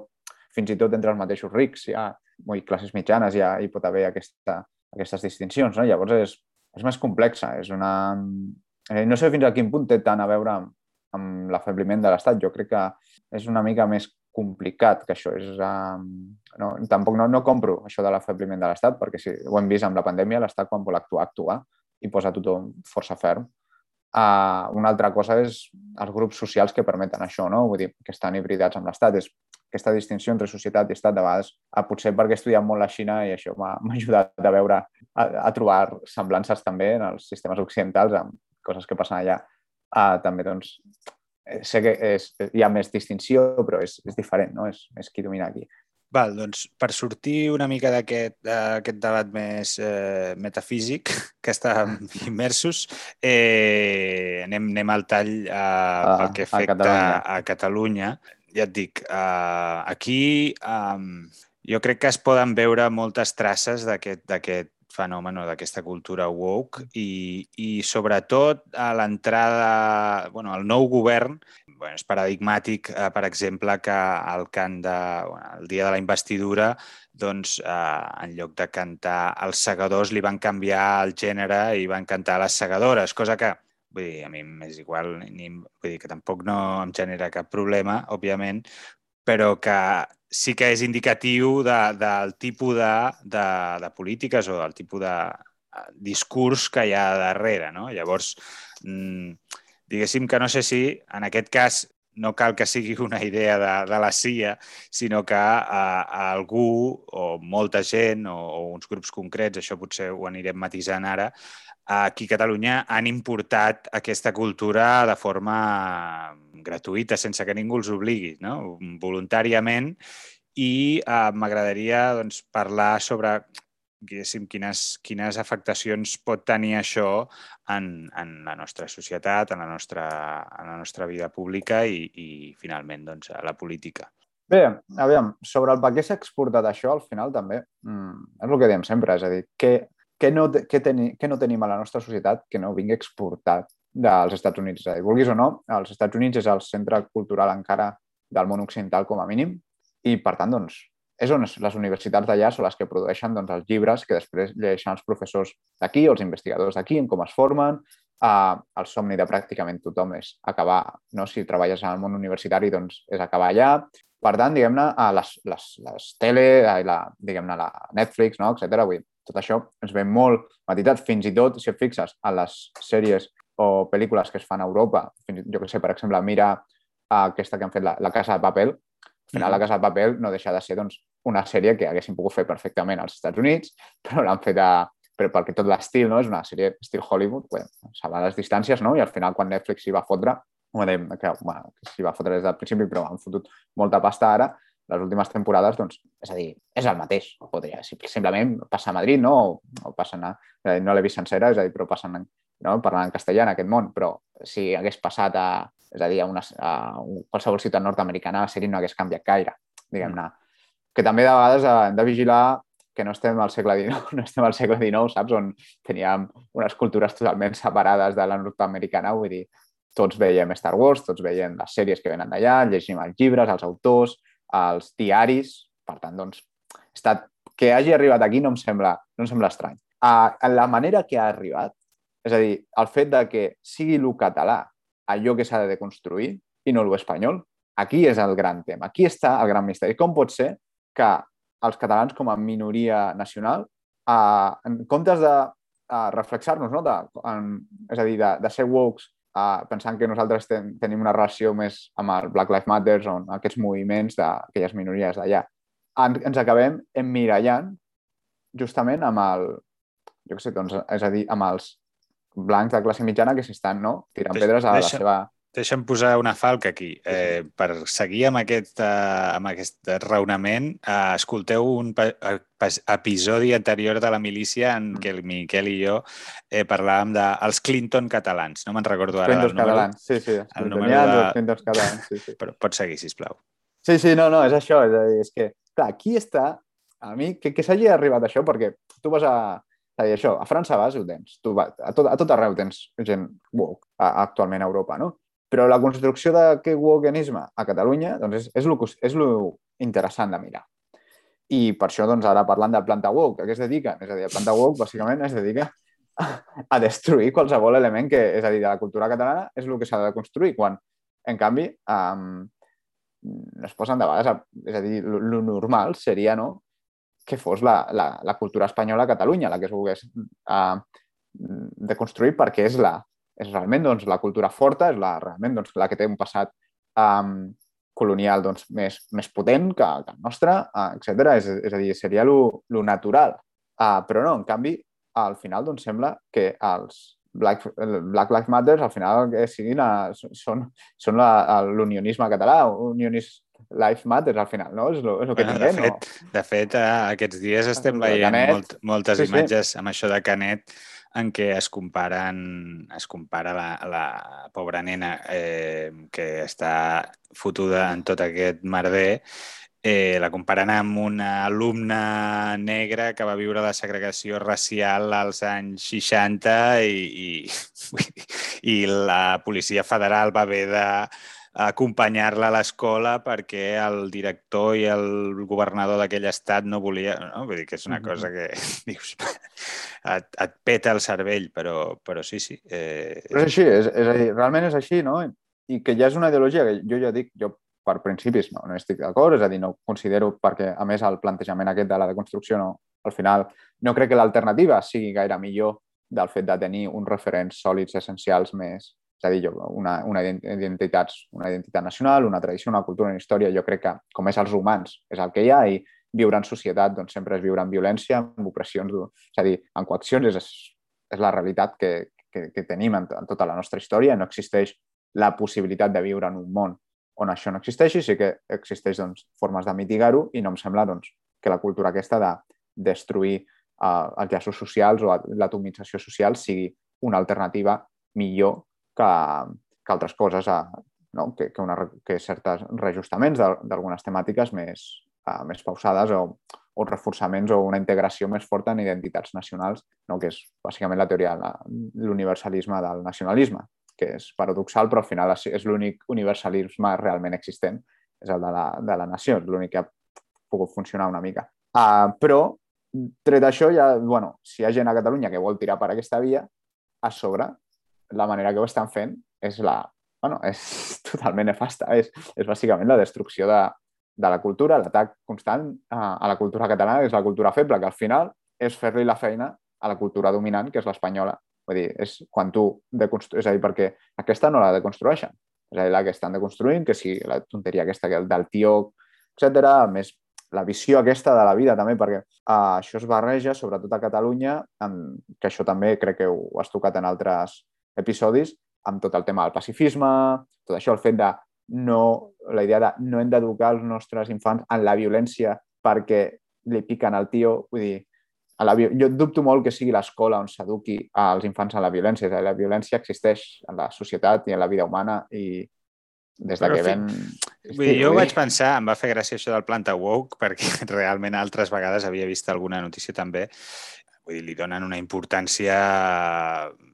fins i tot entre els mateixos rics ha, i classes mitjanes ja hi pot haver aquesta, aquestes distincions. No? Llavors és, és més complexa. És una... Eh, no sé fins a quin punt té tant a veure amb, amb l'afebliment de l'Estat. Jo crec que és una mica més complicat que això. És, um, no, tampoc no, no compro això de l'afebliment de l'Estat, perquè si ho hem vist amb la pandèmia, l'Estat quan vol actuar, actuar i posa tothom força ferm. Uh, una altra cosa és els grups socials que permeten això, no? Vull dir, que estan hibridats amb l'Estat. És aquesta distinció entre societat i Estat, de vegades, uh, potser perquè he estudiat molt la Xina i això m'ha ajudat a veure, a, a trobar semblances també en els sistemes occidentals amb coses que passen allà. Uh, també, doncs, sé que és, hi ha més distinció, però és, és diferent, no? És, és qui domina aquí. Val, doncs per sortir una mica d'aquest debat més eh, metafísic que està immersos, eh, anem, anem al tall eh, ah, pel que afecta a Catalunya. A Catalunya. Ja et dic, eh, aquí eh, jo crec que es poden veure moltes traces d'aquest fenomen d'aquesta cultura woke. I, i sobretot a l'entrada, bueno, el nou govern, bueno, és paradigmàtic, eh, per exemple, que el cant de, bueno, el dia de la investidura, doncs, eh, en lloc de cantar els segadors, li van canviar el gènere i van cantar les segadores, cosa que vull dir, a mi m'és igual, ni, vull dir que tampoc no em genera cap problema, òbviament, però que sí que és indicatiu de, del tipus de, de, de polítiques o del tipus de eh, discurs que hi ha darrere. No? Llavors, mmm, diguéssim que no sé si en aquest cas no cal que sigui una idea de, de la CIA, sinó que a, eh, a algú o molta gent o, o uns grups concrets, això potser ho anirem matisant ara, aquí a Catalunya han importat aquesta cultura de forma gratuïta, sense que ningú els obligui, no? voluntàriament, i eh, m'agradaria doncs, parlar sobre quines, quines afectacions pot tenir això en, en la nostra societat, en la nostra, en la nostra vida pública i, i finalment, doncs, a la política. Bé, aviam, sobre el per què s'ha exportat això, al final també, mm, és el que diem sempre, és a dir, què, què, no, què, teni, què no tenim a la nostra societat que no vingui exportat dels Estats Units. Dir, vulguis o no, els Estats Units és el centre cultural encara del món occidental com a mínim i, per tant, doncs, és on les universitats d'allà són les que produeixen doncs, els llibres que després llegeixen els professors d'aquí o els investigadors d'aquí, en com es formen. Uh, el somni de pràcticament tothom és acabar, no? si treballes en el món universitari, doncs és acabar allà. Per tant, diguem-ne, les, les, les tele, la, diguem-ne, la Netflix, no? etc. Vull tot això ens ve molt matitat, fins i tot, si et fixes, a les sèries o pel·lícules que es fan a Europa, fins, jo que sé, per exemple, mira aquesta que han fet la, la Casa de Papel, al final, La Casa de Papel no deixa de ser doncs, una sèrie que haguessin pogut fer perfectament als Estats Units, però l'han fet a, però perquè tot l'estil no? és una sèrie estil Hollywood, bueno, salvar les distàncies, no? i al final quan Netflix s'hi va fotre, ho dèiem, que, bueno, que s'hi va fotre des del principi, però han fotut molta pasta ara, les últimes temporades, doncs, és a dir, és el mateix. Podria, simplement passa a Madrid, no? O, o passen a... No l'he vist sencera, és a dir, però passen no? parlant en castellà en aquest món, però si hagués passat a, és a dir, a, una, a qualsevol ciutat nord-americana, la sèrie no hagués canviat gaire, diguem-ne. Mm que també de vegades eh, hem de vigilar que no estem al segle XIX, no estem al segle XIX, saps? On teníem unes cultures totalment separades de la nord-americana, vull dir, tots veiem Star Wars, tots veiem les sèries que venen d'allà, llegim els llibres, els autors, els diaris, per tant, doncs, estat, que hagi arribat aquí no em sembla, no em sembla estrany. Uh, la manera que ha arribat, és a dir, el fet de que sigui el català allò que s'ha de construir i no l'espanyol, aquí és el gran tema, aquí està el gran misteri. Com pot ser que els catalans com a minoria nacional, eh, en comptes de eh, reflexar-nos, no? de, en, és a dir, de, de ser wokes, eh, pensant que nosaltres ten, tenim una relació més amb el Black Lives Matter o aquests moviments d'aquelles minories d'allà, en, ens acabem emmirallant justament amb el, jo què sé, doncs, és a dir, amb els blancs de classe mitjana que s'estan no? tirant pedres a la seva Deixa'm posar una falca aquí. Eh, per seguir amb aquest, uh, amb aquest raonament, uh, escolteu un episodi anterior de la milícia en mm. què el Miquel i jo eh, parlàvem dels de Clinton catalans. No me'n recordo ara Clintons número. catalans, sí, sí. El número de... Clintons catalans, sí, sí. Però pots seguir, sisplau. Sí, sí, no, no, és això. És, dir, és que, clar, aquí està, a mi, que, que s'hagi arribat això, perquè tu vas a, a dir, això, a França vas i ho tens. Tu vas, a, tot, a tot arreu tens gent woke, a, actualment a Europa, no? Però la construcció d'aquest wokenisme a Catalunya doncs és, és, lo, és lo interessant de mirar. I per això, doncs, ara parlant de planta woke, a què es dedica? És a dir, planta woke, bàsicament, es dedica a, destruir qualsevol element que, és a dir, de la cultura catalana és el que s'ha de construir, quan, en canvi, um, es posen de vegades, a, és a dir, el normal seria, no?, que fos la, la, la cultura espanyola a Catalunya la que es volgués uh, de construir perquè és la, és realment doncs, la cultura forta, és la, realment doncs, la que té un passat um, colonial doncs, més, més potent que, que el nostre, uh, etc. És, és a dir, seria lo natural. Uh, però no, en canvi, al final doncs, sembla que els Black, Black Lives Matter al final que siguin a, són, són l'unionisme català, unionist Life Matters al final, no? És el, és el que bueno, tinguem, de fet, no? De fet, aquests dies estem veient molt, moltes sí, imatges sí. amb això de Canet en què es comparen, es compara la, la pobra nena eh, que està fotuda en tot aquest merder eh, la comparen amb una alumna negra que va viure la segregació racial als anys 60 i, i, i la policia federal va haver de acompanyar-la a l'escola perquè el director i el governador d'aquell estat no volia... No? Vull dir que és una cosa que dius, et, et peta el cervell, però, però sí, sí. Eh... Però és així, és, és a dir, realment és així, no? I que ja és una ideologia que jo ja dic, jo per principis no, no estic d'acord, és a dir, no considero, perquè a més el plantejament aquest de la deconstrucció no, al final no crec que l'alternativa sigui gaire millor del fet de tenir uns referents sòlids essencials més, és a dir, una, una, identitat, una identitat nacional, una tradició, una cultura, una història, jo crec que, com és els humans, és el que hi ha i viure en societat doncs, sempre és viure en violència, en opressions, és a dir, en coaccions, és, és la realitat que, que, que tenim en, en tota la nostra història. No existeix la possibilitat de viure en un món on això no existeixi, sí que existeix doncs, formes de mitigar-ho i no em sembla doncs, que la cultura aquesta de destruir uh, els llaços socials o l'atomització social sigui una alternativa millor que, que altres coses, a, no? que, que, una, que certes reajustaments d'algunes temàtiques més, uh, més pausades o, o reforçaments o una integració més forta en identitats nacionals, no? que és bàsicament la teoria de l'universalisme del nacionalisme, que és paradoxal, però al final és l'únic universalisme realment existent, és el de la, de la nació, és l'únic que ha pogut funcionar una mica. Uh, però, tret d'això, ja, bueno, si hi ha gent a Catalunya que vol tirar per aquesta via, a sobre, la manera que ho estan fent és la... Bueno, és totalment nefasta. És, és bàsicament la destrucció de, de la cultura, l'atac constant a, a la cultura catalana, és la cultura feble, que al final és fer-li la feina a la cultura dominant, que és l'espanyola. Vull dir, és quan tu deconstru... És a dir, perquè aquesta no la deconstrueixen. És a dir, la que estan deconstruint, que sigui la tonteria aquesta del tio, etc. més la visió aquesta de la vida també, perquè uh, això es barreja, sobretot a Catalunya, amb, que això també crec que ho has tocat en altres episodis, amb tot el tema del pacifisme, tot això, el fet de no, la idea de no hem d'educar els nostres infants en la violència perquè li piquen al tio, vull dir, a la, jo dubto molt que sigui l'escola on s'eduqui als infants en la violència. És a dir, la violència existeix en la societat i en la vida humana i des de Però, que ven... Vull dir, jo vaig pensar, em va fer gràcia això del planta woke, perquè realment altres vegades havia vist alguna notícia també, vull dir, li donen una importància a, a,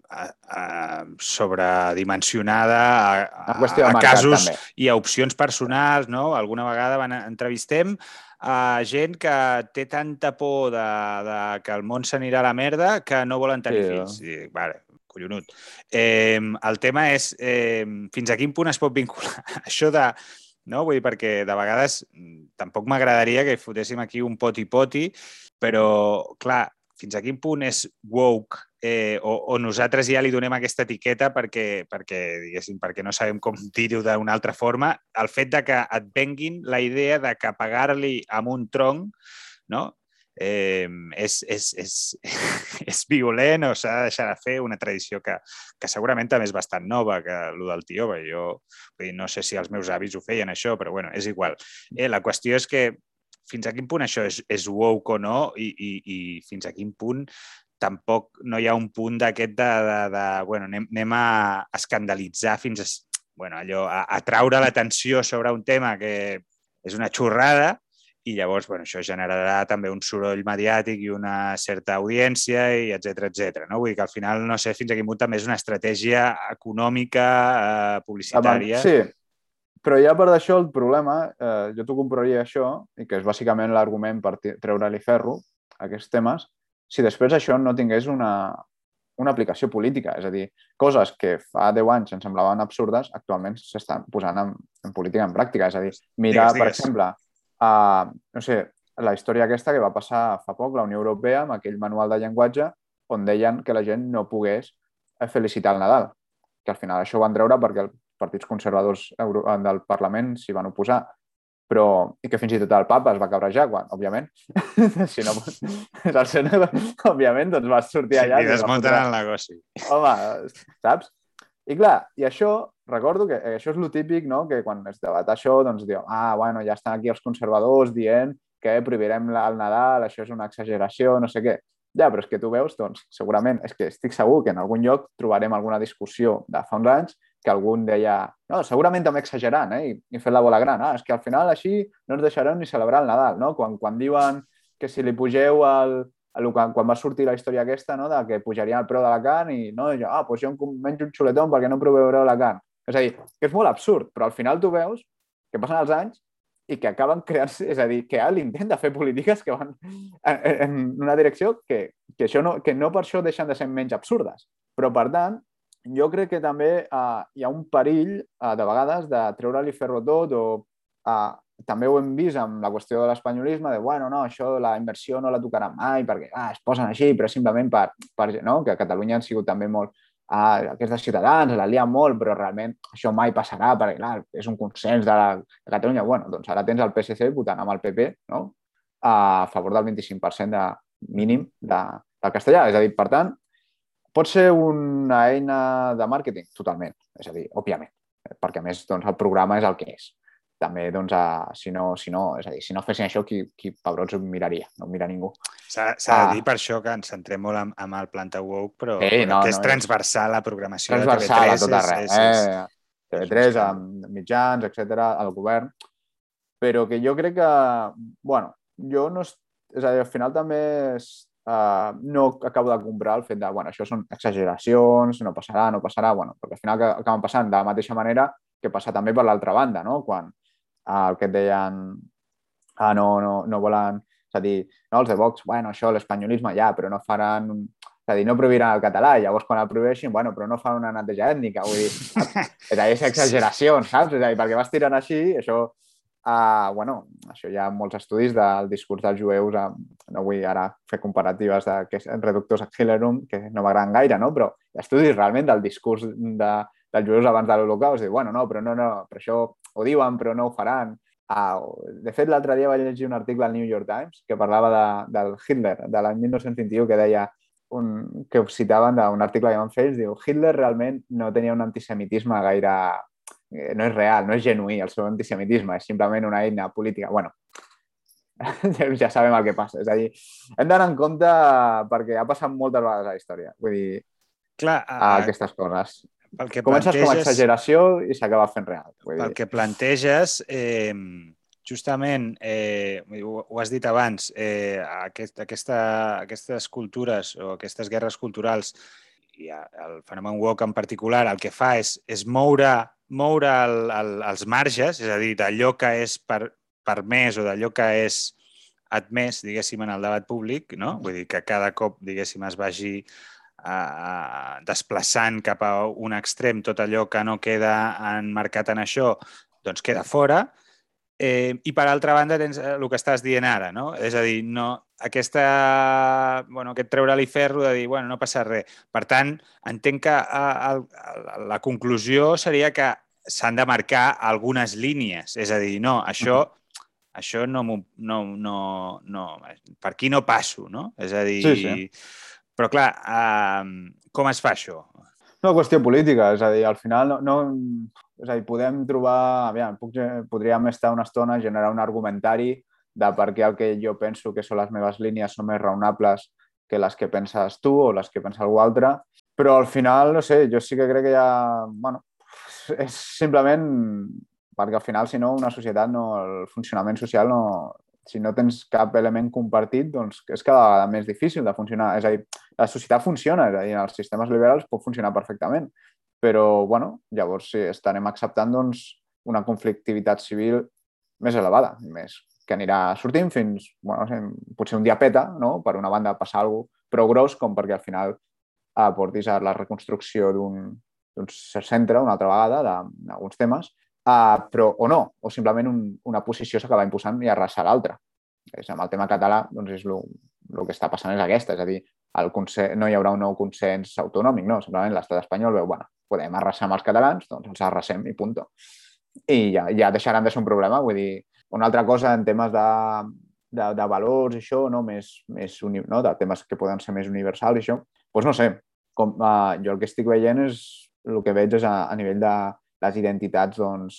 sobredimensionada a, a, a, a casos també. i a opcions personals, no? Alguna vegada van entrevistem a gent que té tanta por de, de que el món s'anirà a la merda que no volen tenir sí, fills. I dic, vale, collonut. Eh, el tema és eh, fins a quin punt es pot vincular això de no? Vull dir, perquè de vegades mm, tampoc m'agradaria que fotéssim aquí un poti-poti, però, clar, fins a quin punt és woke eh, o, o nosaltres ja li donem aquesta etiqueta perquè, perquè, diguéssim, perquè no sabem com dir-ho d'una altra forma, el fet de que et venguin la idea de que pagar-li amb un tronc no? eh, és, és, és, és violent o s'ha de deixar de fer una tradició que, que segurament també és bastant nova, que el del tio, jo dir, no sé si els meus avis ho feien això, però bueno, és igual. Eh, la qüestió és que fins a quin punt això és, és woke o no i, i, i fins a quin punt tampoc no hi ha un punt d'aquest de, de, de, bueno, anem, anem a escandalitzar fins a, bueno, allò, a, a traure l'atenció sobre un tema que és una xorrada i llavors bueno, això generarà també un soroll mediàtic i una certa audiència i etc etc. no? Vull dir que al final no sé fins a quin punt també és una estratègia econòmica, eh, publicitària. Sí, però ja per d'això el problema, eh, jo t'ho compraria això, i que és bàsicament l'argument per treure-li ferro a aquests temes, si després això no tingués una, una aplicació política. És a dir, coses que fa 10 anys ens semblaven absurdes, actualment s'estan posant en, en política en pràctica. És a dir, mirar, digues, digues. per exemple, uh, no sé, la història aquesta que va passar fa poc, la Unió Europea, amb aquell manual de llenguatge, on deien que la gent no pogués felicitar el Nadal. Que al final això ho van treure perquè els partits conservadors del Parlament s'hi van oposar. Però, i que fins i tot el papa es va cabrejar quan, òbviament, si no, és el Senado, òbviament, doncs va sortir allà. Sí, i desmunten el negoci. Home, saps? I clar, i això, recordo que això és lo típic, no?, que quan es debat això, doncs diu, ah, bueno, ja estan aquí els conservadors dient que prohibirem el Nadal, això és una exageració, no sé què. Ja, però és que tu veus, doncs, segurament, és que estic segur que en algun lloc trobarem alguna discussió de fa uns anys que algun deia, no, segurament també exagerant, eh? I, i fent la bola gran, ah, és que al final així no ens deixarem ni celebrar el Nadal, no? Quan, quan diuen que si li pugeu el, quan, quan va sortir la història aquesta, no, de que pujaria el preu de la carn i no, jo, ah, doncs jo menjo un xuletón perquè no proveureu la carn. És a dir, que és molt absurd, però al final tu veus que passen els anys i que acaben creant-se, és a dir, que hi ha l'intent de fer polítiques que van en, en una direcció que, que, això no, que no per això deixen de ser menys absurdes. Però, per tant, jo crec que també uh, hi ha un perill, uh, de vegades, de treure-li ferro tot o uh, també ho hem vist amb la qüestió de l'espanyolisme, de, bueno, no, això, la inversió no la tocarà mai perquè ah, es posen així, però simplement per, per no? que a Catalunya han sigut també molt ah, aquests de Ciutadans, la lien molt, però realment això mai passarà perquè, clar, és un consens de, la, de Catalunya. Bueno, doncs ara tens el PSC votant amb el PP, no?, a favor del 25% de mínim de, del castellà. És a dir, per tant, pot ser una eina de màrqueting? Totalment. És a dir, òbviament, perquè a més doncs, el programa és el que és també, doncs, a, si, no, si, no, és a dir, si no fessin això, qui, qui pebrots miraria? No mira ningú. S'ha de Ah. dir per això que ens centrem molt en, en el planta woke, però, Sí, però no, que és no, transversal la programació transversal de a TV3. tot arreu. és, és, és, Eh? TV3, amb mitjans, etc, al govern. Però que jo crec que, bueno, jo no... És a dir, al final també és, uh, no acabo de comprar el fet de, bueno, això són exageracions, no passarà, no passarà, bueno, perquè al final ac- acaben passant de la mateixa manera que passa també per l'altra banda, no? Quan uh, el que et deien, ah, no, no, no volen, és a dir, no, els de Vox, bueno, això, l'espanyolisme ja, però no faran és a dir, no prohibiran el català, llavors quan el prohibeixin, bueno, però no fan una neteja ètnica, vull dir, és a dir, és exageració, saps? És a dir, perquè vas tirant així, això, uh, bueno, això hi ha molts estudis del discurs dels jueus, uh, no vull ara fer comparatives de que és reductors a Hillerum, que no m'agraden gaire, no? Però estudis realment del discurs de, dels jueus abans de l'Holocaust, i bueno, no, però no, no, però això ho diuen, però no ho faran. Uh, de fet, l'altre dia vaig llegir un article al New York Times que parlava de, del Hitler, de l'any 1921, que deia un, que citaven d'un article que van fer, ells diu Hitler realment no tenia un antisemitisme gaire... eh, no és real, no és genuí el seu antisemitisme, és simplement una eina política. bueno, ja sabem el que passa. És a dir, hem d'anar en compte perquè ha passat moltes vegades a la història. Vull dir, Clar, a a, aquestes coses. pel que Comences com a exageració i s'acaba fent real. Vull Pel dir. que planteges, eh, justament, eh, ho, ho has dit abans, eh, aquest, aquesta, aquestes cultures o aquestes guerres culturals i el fenomen woke en particular el que fa és, és moure, moure el, el, els marges, és a dir, d'allò que és per, permès o d'allò que és admès, diguéssim, en el debat públic, no? Vull dir que cada cop, diguéssim, es vagi a, desplaçant cap a un extrem tot allò que no queda enmarcat en això, doncs queda fora. Eh, I per altra banda tens eh, el que estàs dient ara, no? És a dir, no, aquesta, bueno, aquest treure-li ferro de dir, bueno, no passa res. Per tant, entenc que a, a, la conclusió seria que s'han de marcar algunes línies. És a dir, no, això, això no, no, no, no, per aquí no passo, no? És a dir, Sí, sí. però clar, eh, com es fa això? No, qüestió política, és a dir, al final no, no és a dir, podem trobar, aviam, puc, podríem estar una estona generar un argumentari de per què el que jo penso que són les meves línies són més raonables que les que penses tu o les que pensa algú altre, però al final, no sé, jo sí que crec que ha, bueno, és simplement perquè al final, si no, una societat, no, el funcionament social no, si no tens cap element compartit, doncs és cada vegada més difícil de funcionar. És a dir, la societat funciona, és a dir, els sistemes liberals pot funcionar perfectament, però, bueno, llavors sí, estarem acceptant doncs, una conflictivitat civil més elevada, més que anirà sortint fins, bueno, no potser un dia peta, no? per una banda passar alguna cosa prou gros com perquè al final aportis a la reconstrucció d'un centre una altra vegada d'alguns temes, uh, però o no, o simplement un, una posició s'acaba imposant i arrasar l'altra. Amb el tema català, doncs és el que està passant és aquesta, és a dir, el consens, no hi haurà un nou consens autonòmic, no, simplement l'estat espanyol veu, bueno, podem arrasar amb els catalans, doncs els arrasem i punt. I ja, ja deixaran de ser un problema, vull dir, una altra cosa en temes de, de, de valors i això, no? Més, més uni, no? de temes que poden ser més universals això, doncs no sé, com, uh, jo el que estic veient és, el que veig és a, a nivell de les identitats, doncs,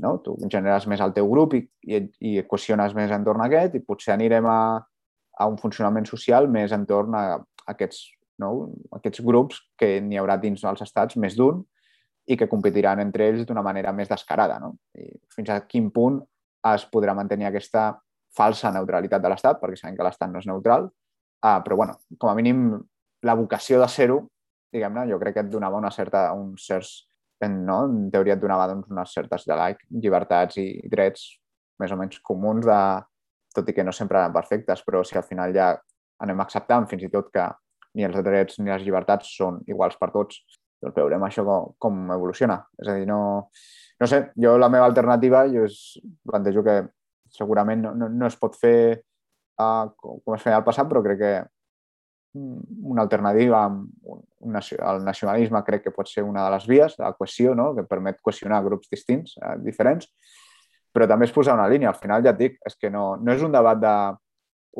no? tu generes més el teu grup i, i, i equaciones més entorn a aquest i potser anirem a, a un funcionament social més entorn a, a aquests, no? aquests grups que n'hi haurà dins dels estats més d'un i que competiran entre ells d'una manera més descarada. No? I fins a quin punt es podrà mantenir aquesta falsa neutralitat de l'Estat, perquè sabem que l'Estat no és neutral, uh, però bueno, com a mínim la vocació de ser-ho, diguem-ne, jo crec que et donava una certa, uns certs, no? en teoria et donava doncs, unes certes llibertats i drets més o menys comuns, de, tot i que no sempre eren perfectes, però si al final ja anem acceptant fins i tot que ni els drets ni les llibertats són iguals per tots, doncs veurem això com, com evoluciona. És a dir, no, no sé, jo la meva alternativa, jo és, plantejo que segurament no, no, no es pot fer uh, com es feia al passat, però crec que una alternativa amb un, el nacionalisme crec que pot ser una de les vies de la cohesió, no? que permet cohesionar grups distints, eh, diferents, però també es posar una línia. Al final ja et dic, és que no, no és un debat de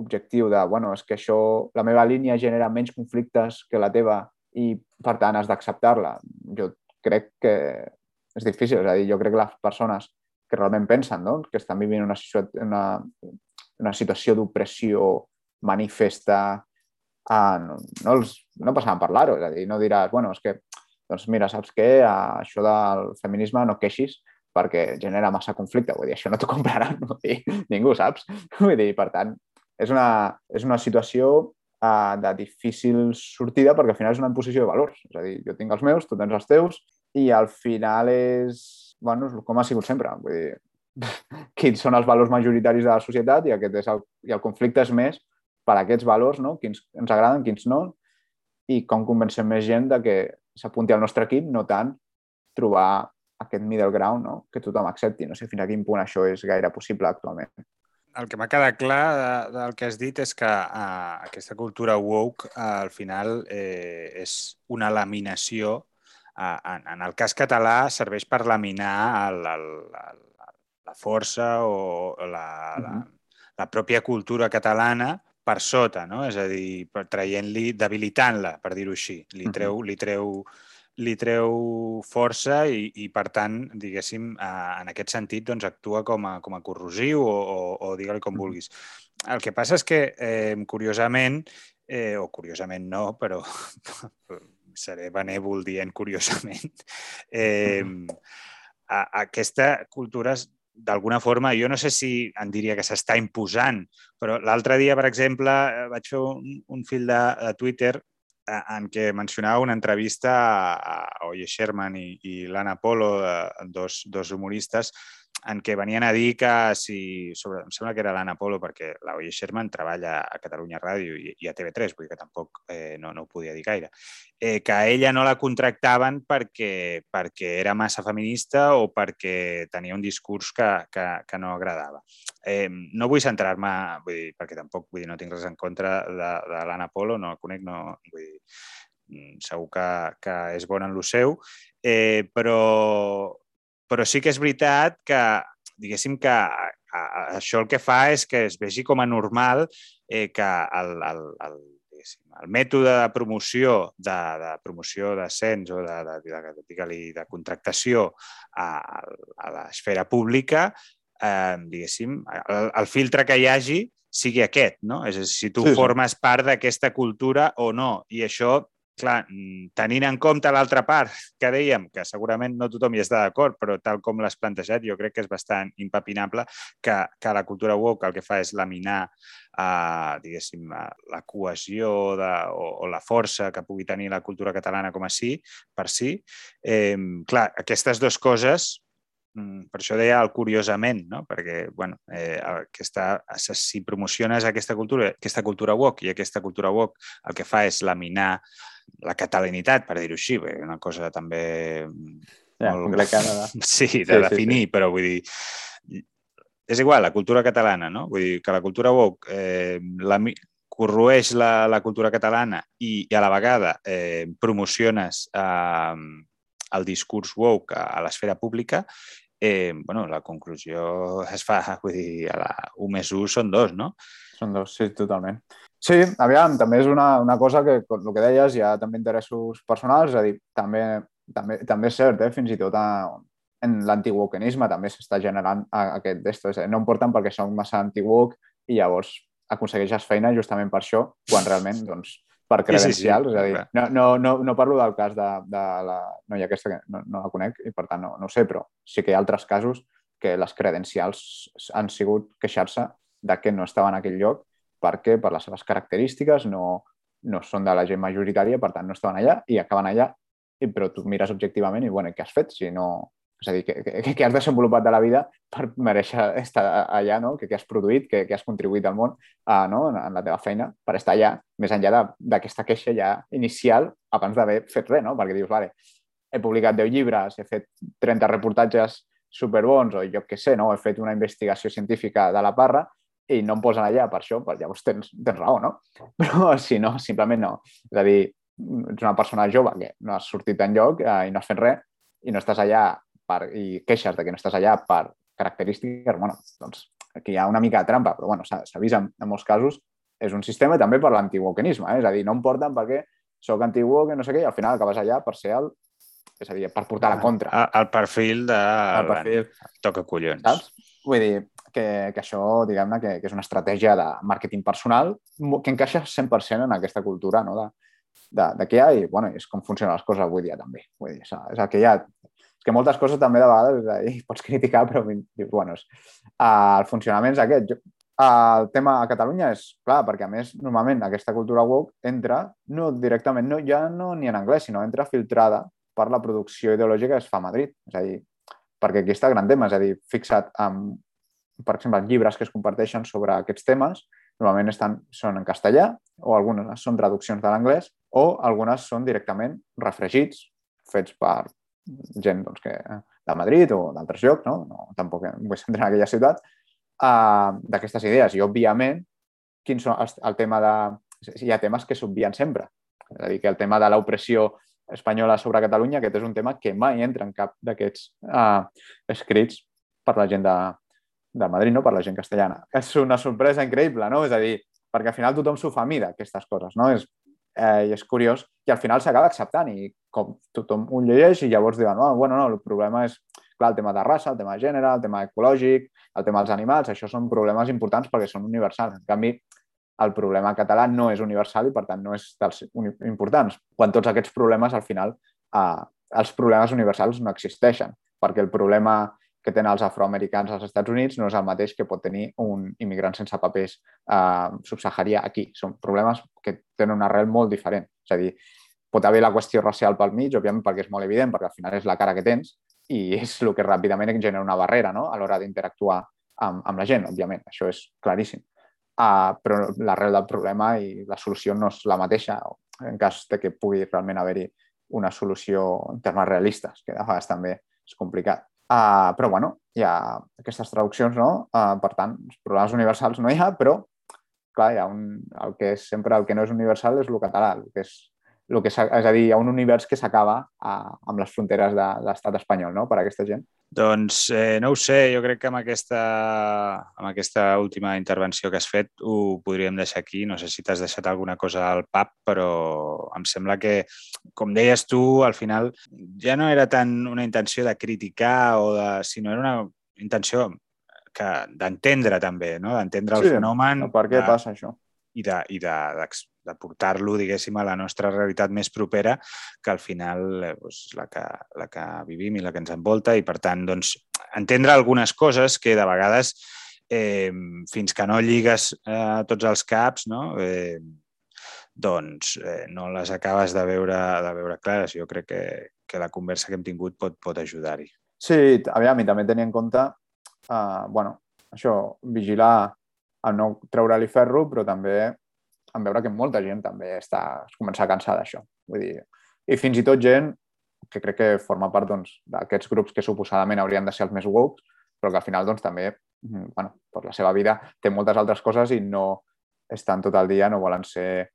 objectiu de, bueno, és que això, la meva línia genera menys conflictes que la teva i, per tant, has d'acceptar-la. Jo crec que és difícil, és a dir, jo crec que les persones que realment pensen no? que estan vivint una, una, una situació d'opressió manifesta uh, no, no, els, no passaven a parlar-ho, és a dir, no diràs, bueno, és que, doncs mira, saps què, això del feminisme no queixis perquè genera massa conflicte, vull dir, això no t'ho compraran, vull dir, ningú saps, vull dir, per tant, és una, és una situació uh, de difícil sortida perquè al final és una imposició de valors, és a dir, jo tinc els meus, tu tens els teus, i al final és, bueno, és com ha sigut sempre, vull dir, quins són els valors majoritaris de la societat i, aquest és el, i el conflicte és més per aquests valors, no? quins ens agraden, quins no, i com convencem més gent de que s'apunti al nostre equip, no tant trobar aquest middle ground no? que tothom accepti. No sé fins a quin punt això és gaire possible actualment. El que m'ha quedat clar de, del que has dit és que uh, aquesta cultura woke uh, al final eh, és una laminació. Uh, en, en el cas català serveix per laminar el, el, el, la força o la, uh -huh. la, la pròpia cultura catalana per sota, no? És a dir, traient-li, debilitant-la, per dir-ho així. Li treu, uh -huh. li treu li treu força i, i per tant, diguéssim, eh, en aquest sentit, doncs, actua com a, com a corrosiu o, o, o digue-li com vulguis. El que passa és que, eh, curiosament, eh, o curiosament no, però seré benèvol dient curiosament, eh, a, aquesta cultura d'alguna forma, jo no sé si en diria que s'està imposant, però l'altre dia, per exemple, eh, vaig fer un, un fil de, de Twitter eh, en què mencionava una entrevista a, a Oye Sherman i, i l'Anna Polo, eh, dos, dos humoristes, en què venien a dir que si... Sobre, em sembla que era l'Anna Polo, perquè la Oye Sherman treballa a Catalunya Ràdio i, i a TV3, vull dir que tampoc eh, no, no ho podia dir gaire, eh, que a ella no la contractaven perquè, perquè era massa feminista o perquè tenia un discurs que, que, que no agradava. Eh, no vull centrar-me, vull dir, perquè tampoc vull dir, no tinc res en contra de, de l'Anna Polo, no la conec, no, vull dir, mm, segur que, que és bona en lo seu, eh, però, però sí que és veritat que, diguéssim que a, a, això el que fa és que es vegi com a normal eh, que el, el, el, el mètode de promoció, de, de promoció d'ascens o de, de, de, de, de contractació a, a l'esfera pública, eh, diguéssim, el, el filtre que hi hagi sigui aquest, no? És a dir, si tu sí, formes sí. part d'aquesta cultura o no. I això clar, mm, tenint en compte l'altra part que dèiem, que segurament no tothom hi està d'acord, però tal com l'has plantejat, jo crec que és bastant impapinable que, que la cultura woke el que fa és laminar eh, diguéssim, la cohesió de, o, o la força que pugui tenir la cultura catalana com a sí, per si. Eh, clar, aquestes dues coses mm, per això deia el curiosament, no? perquè bueno, eh, aquesta, si promociones aquesta cultura, aquesta cultura woke i aquesta cultura woke el que fa és laminar la catalanitat, per dir-ho així, una cosa també ja, molt... complicada de... Sí, de sí, definir, sí, sí. però vull dir, és igual, la cultura catalana, no? Vull dir que la cultura woke eh, la, corroeix la, la cultura catalana i, i a la vegada eh, promociones eh, el discurs woke a, a l'esfera pública, eh, bueno, la conclusió es fa, vull dir, a la 1 més 1 són dos, no? Són dos, sí, totalment. Sí, aviam, també és una, una cosa que, el que deies, hi ha també interessos personals, és a dir, també, també, també és cert, eh? fins i tot a, en l'antiguokenisme també s'està generant aquest d'esto, és a dir, no em porten perquè som massa antiguoc i llavors aconsegueixes feina justament per això, quan realment, doncs, per credencials, sí, sí, sí. és a dir, no, no, no, no parlo del cas de, de la noia aquesta que no, no la conec i per tant no, no sé, però sí que hi ha altres casos que les credencials han sigut queixar-se de que no estaven en aquell lloc perquè per les seves característiques no, no són de la gent majoritària, per tant no estaven allà i acaben allà, però tu mires objectivament i, bueno, què has fet? Si no... És a dir, què, què, què has desenvolupat de la vida per mereixer estar allà, no? Què, què has produït, què, què has contribuït al món uh, no? en, en la teva feina per estar allà, més enllà d'aquesta queixa ja inicial abans d'haver fet res, no? Perquè dius, vale, he publicat 10 llibres, he fet 30 reportatges superbons o jo què sé, no? he fet una investigació científica de la parra i no em posen allà per això, pues llavors tens, tens raó, no? Però si no, simplement no. És a dir, ets una persona jove que no has sortit enlloc eh, i no has fet res i no estàs allà per, i queixes de que no estàs allà per característiques, bueno, doncs aquí hi ha una mica de trampa, però bueno, s'ha vist en, en molts casos, és un sistema també per l'antiguoquenisme, eh? és a dir, no em porten perquè sóc antiguo, que no sé què, i al final acabes allà per ser el és a dir, per portar la contra. El, el perfil de... El perfil. Toca collons. Saps? Vull dir, que, que això, diguem-ne, que, que és una estratègia de màrqueting personal que encaixa 100% en aquesta cultura no? de, de, de què hi ha i, bueno, és com funcionen les coses avui dia també. Vull dir, és, és el que hi ha. És que moltes coses també de vegades dir, pots criticar, però dius, bueno, és, uh, el funcionament és aquest. Jo, el tema a Catalunya és, clar, perquè a més normalment aquesta cultura woke entra no directament, no, ja no ni en anglès, sinó entra filtrada per la producció ideològica que es fa a Madrid. És a dir, perquè aquí està el gran tema, és a dir, fixat en, per exemple, llibres que es comparteixen sobre aquests temes, normalment estan, són en castellà o algunes són traduccions de l'anglès o algunes són directament refregits, fets per gent doncs, que, de Madrid o d'altres llocs, no? no? Tampoc vull centrar en aquella ciutat, uh, d'aquestes idees. I, òbviament, quins són els, el tema de... Hi ha temes que s'obvien sempre. És a dir, que el tema de l'opressió espanyola sobre Catalunya, aquest és un tema que mai entra en cap d'aquests uh, escrits per la gent de, de Madrid, no? per la gent castellana. És una sorpresa increïble, no? És a dir, perquè al final tothom s'ho fa mida, aquestes coses, no? És, eh, I és curiós i al final s'acaba acceptant i com tothom ho llegeix i llavors diuen, oh, bueno, no, el problema és, clar, el tema de raça, el tema de gènere, el tema ecològic, el tema dels animals, això són problemes importants perquè són universals. En canvi, el problema català no és universal i, per tant, no és dels importants. Quan tots aquests problemes, al final, eh, els problemes universals no existeixen, perquè el problema que tenen els afroamericans als Estats Units no és el mateix que pot tenir un immigrant sense papers eh, subsaharià aquí. Són problemes que tenen una arrel molt diferent. És a dir, pot haver la qüestió racial pel mig, òbviament, perquè és molt evident, perquè al final és la cara que tens i és el que ràpidament genera una barrera no? a l'hora d'interactuar amb, amb la gent, òbviament. Això és claríssim. Uh, però l'arrel del problema i la solució no és la mateixa en cas de que pugui realment haver-hi una solució en termes realistes, que de vegades també és complicat. Uh, però, bueno, hi ha aquestes traduccions, no? Uh, per tant, els problemes universals no hi ha, però, clar, hi ha un, el que és sempre el que no és universal és el català, el que és el que és, és a dir, hi ha un univers que s'acaba amb les fronteres de, de l'estat espanyol, no?, per a aquesta gent. Doncs eh, no ho sé, jo crec que amb aquesta, amb aquesta última intervenció que has fet ho podríem deixar aquí. No sé si t'has deixat alguna cosa al pap, però em sembla que, com deies tu, al final ja no era tant una intenció de criticar o de, sinó era una intenció d'entendre també, no? d'entendre el sí, fenomen. Per què de, passa això? I de, i de, de, de portar-lo, diguéssim, a la nostra realitat més propera, que al final eh, doncs, la, que, la que vivim i la que ens envolta, i per tant, doncs, entendre algunes coses que de vegades, eh, fins que no lligues eh, tots els caps, no? Eh, doncs eh, no les acabes de veure, de veure clares. Jo crec que, que la conversa que hem tingut pot, pot ajudar-hi. Sí, aviam, i també tenir en compte, eh, bueno, això, vigilar a no treure-li ferro, però també en veure que molta gent també està, es a cansar d'això. Vull dir, i fins i tot gent que crec que forma part doncs, d'aquests doncs, grups que suposadament haurien de ser els més woke, però que al final doncs, també, mm, bueno, per la seva vida té moltes altres coses i no estan tot el dia, no volen ser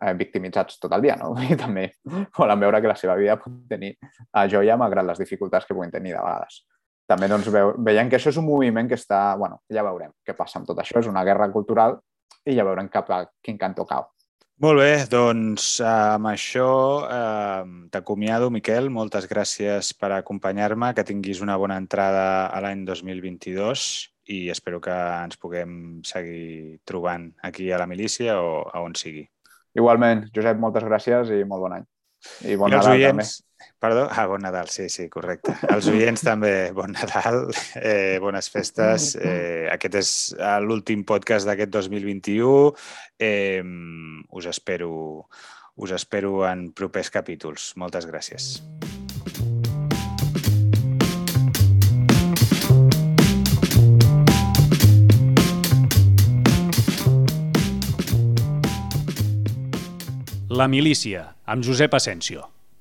eh, victimitzats tot el dia, no? I també volen veure que la seva vida pot tenir a joia malgrat les dificultats que puguin tenir de vegades. També doncs, veiem que això és un moviment que està... bueno, ja veurem què passa amb tot això. És una guerra cultural i ja veurem cap a quin cantó cau. Molt bé, doncs amb això eh, t'acomiado, Miquel. Moltes gràcies per acompanyar-me, que tinguis una bona entrada a l'any 2022 i espero que ens puguem seguir trobant aquí a la milícia o a on sigui. Igualment, Josep, moltes gràcies i molt bon any. I bon I Nadal oients, també. Perdó? Ah, bon Nadal, sí, sí, correcte. Els oients també, bon Nadal, eh, bones festes. Eh, aquest és l'últim podcast d'aquest 2021. Eh, us espero us espero en propers capítols. Moltes gràcies. La milícia, amb Josep Asensio.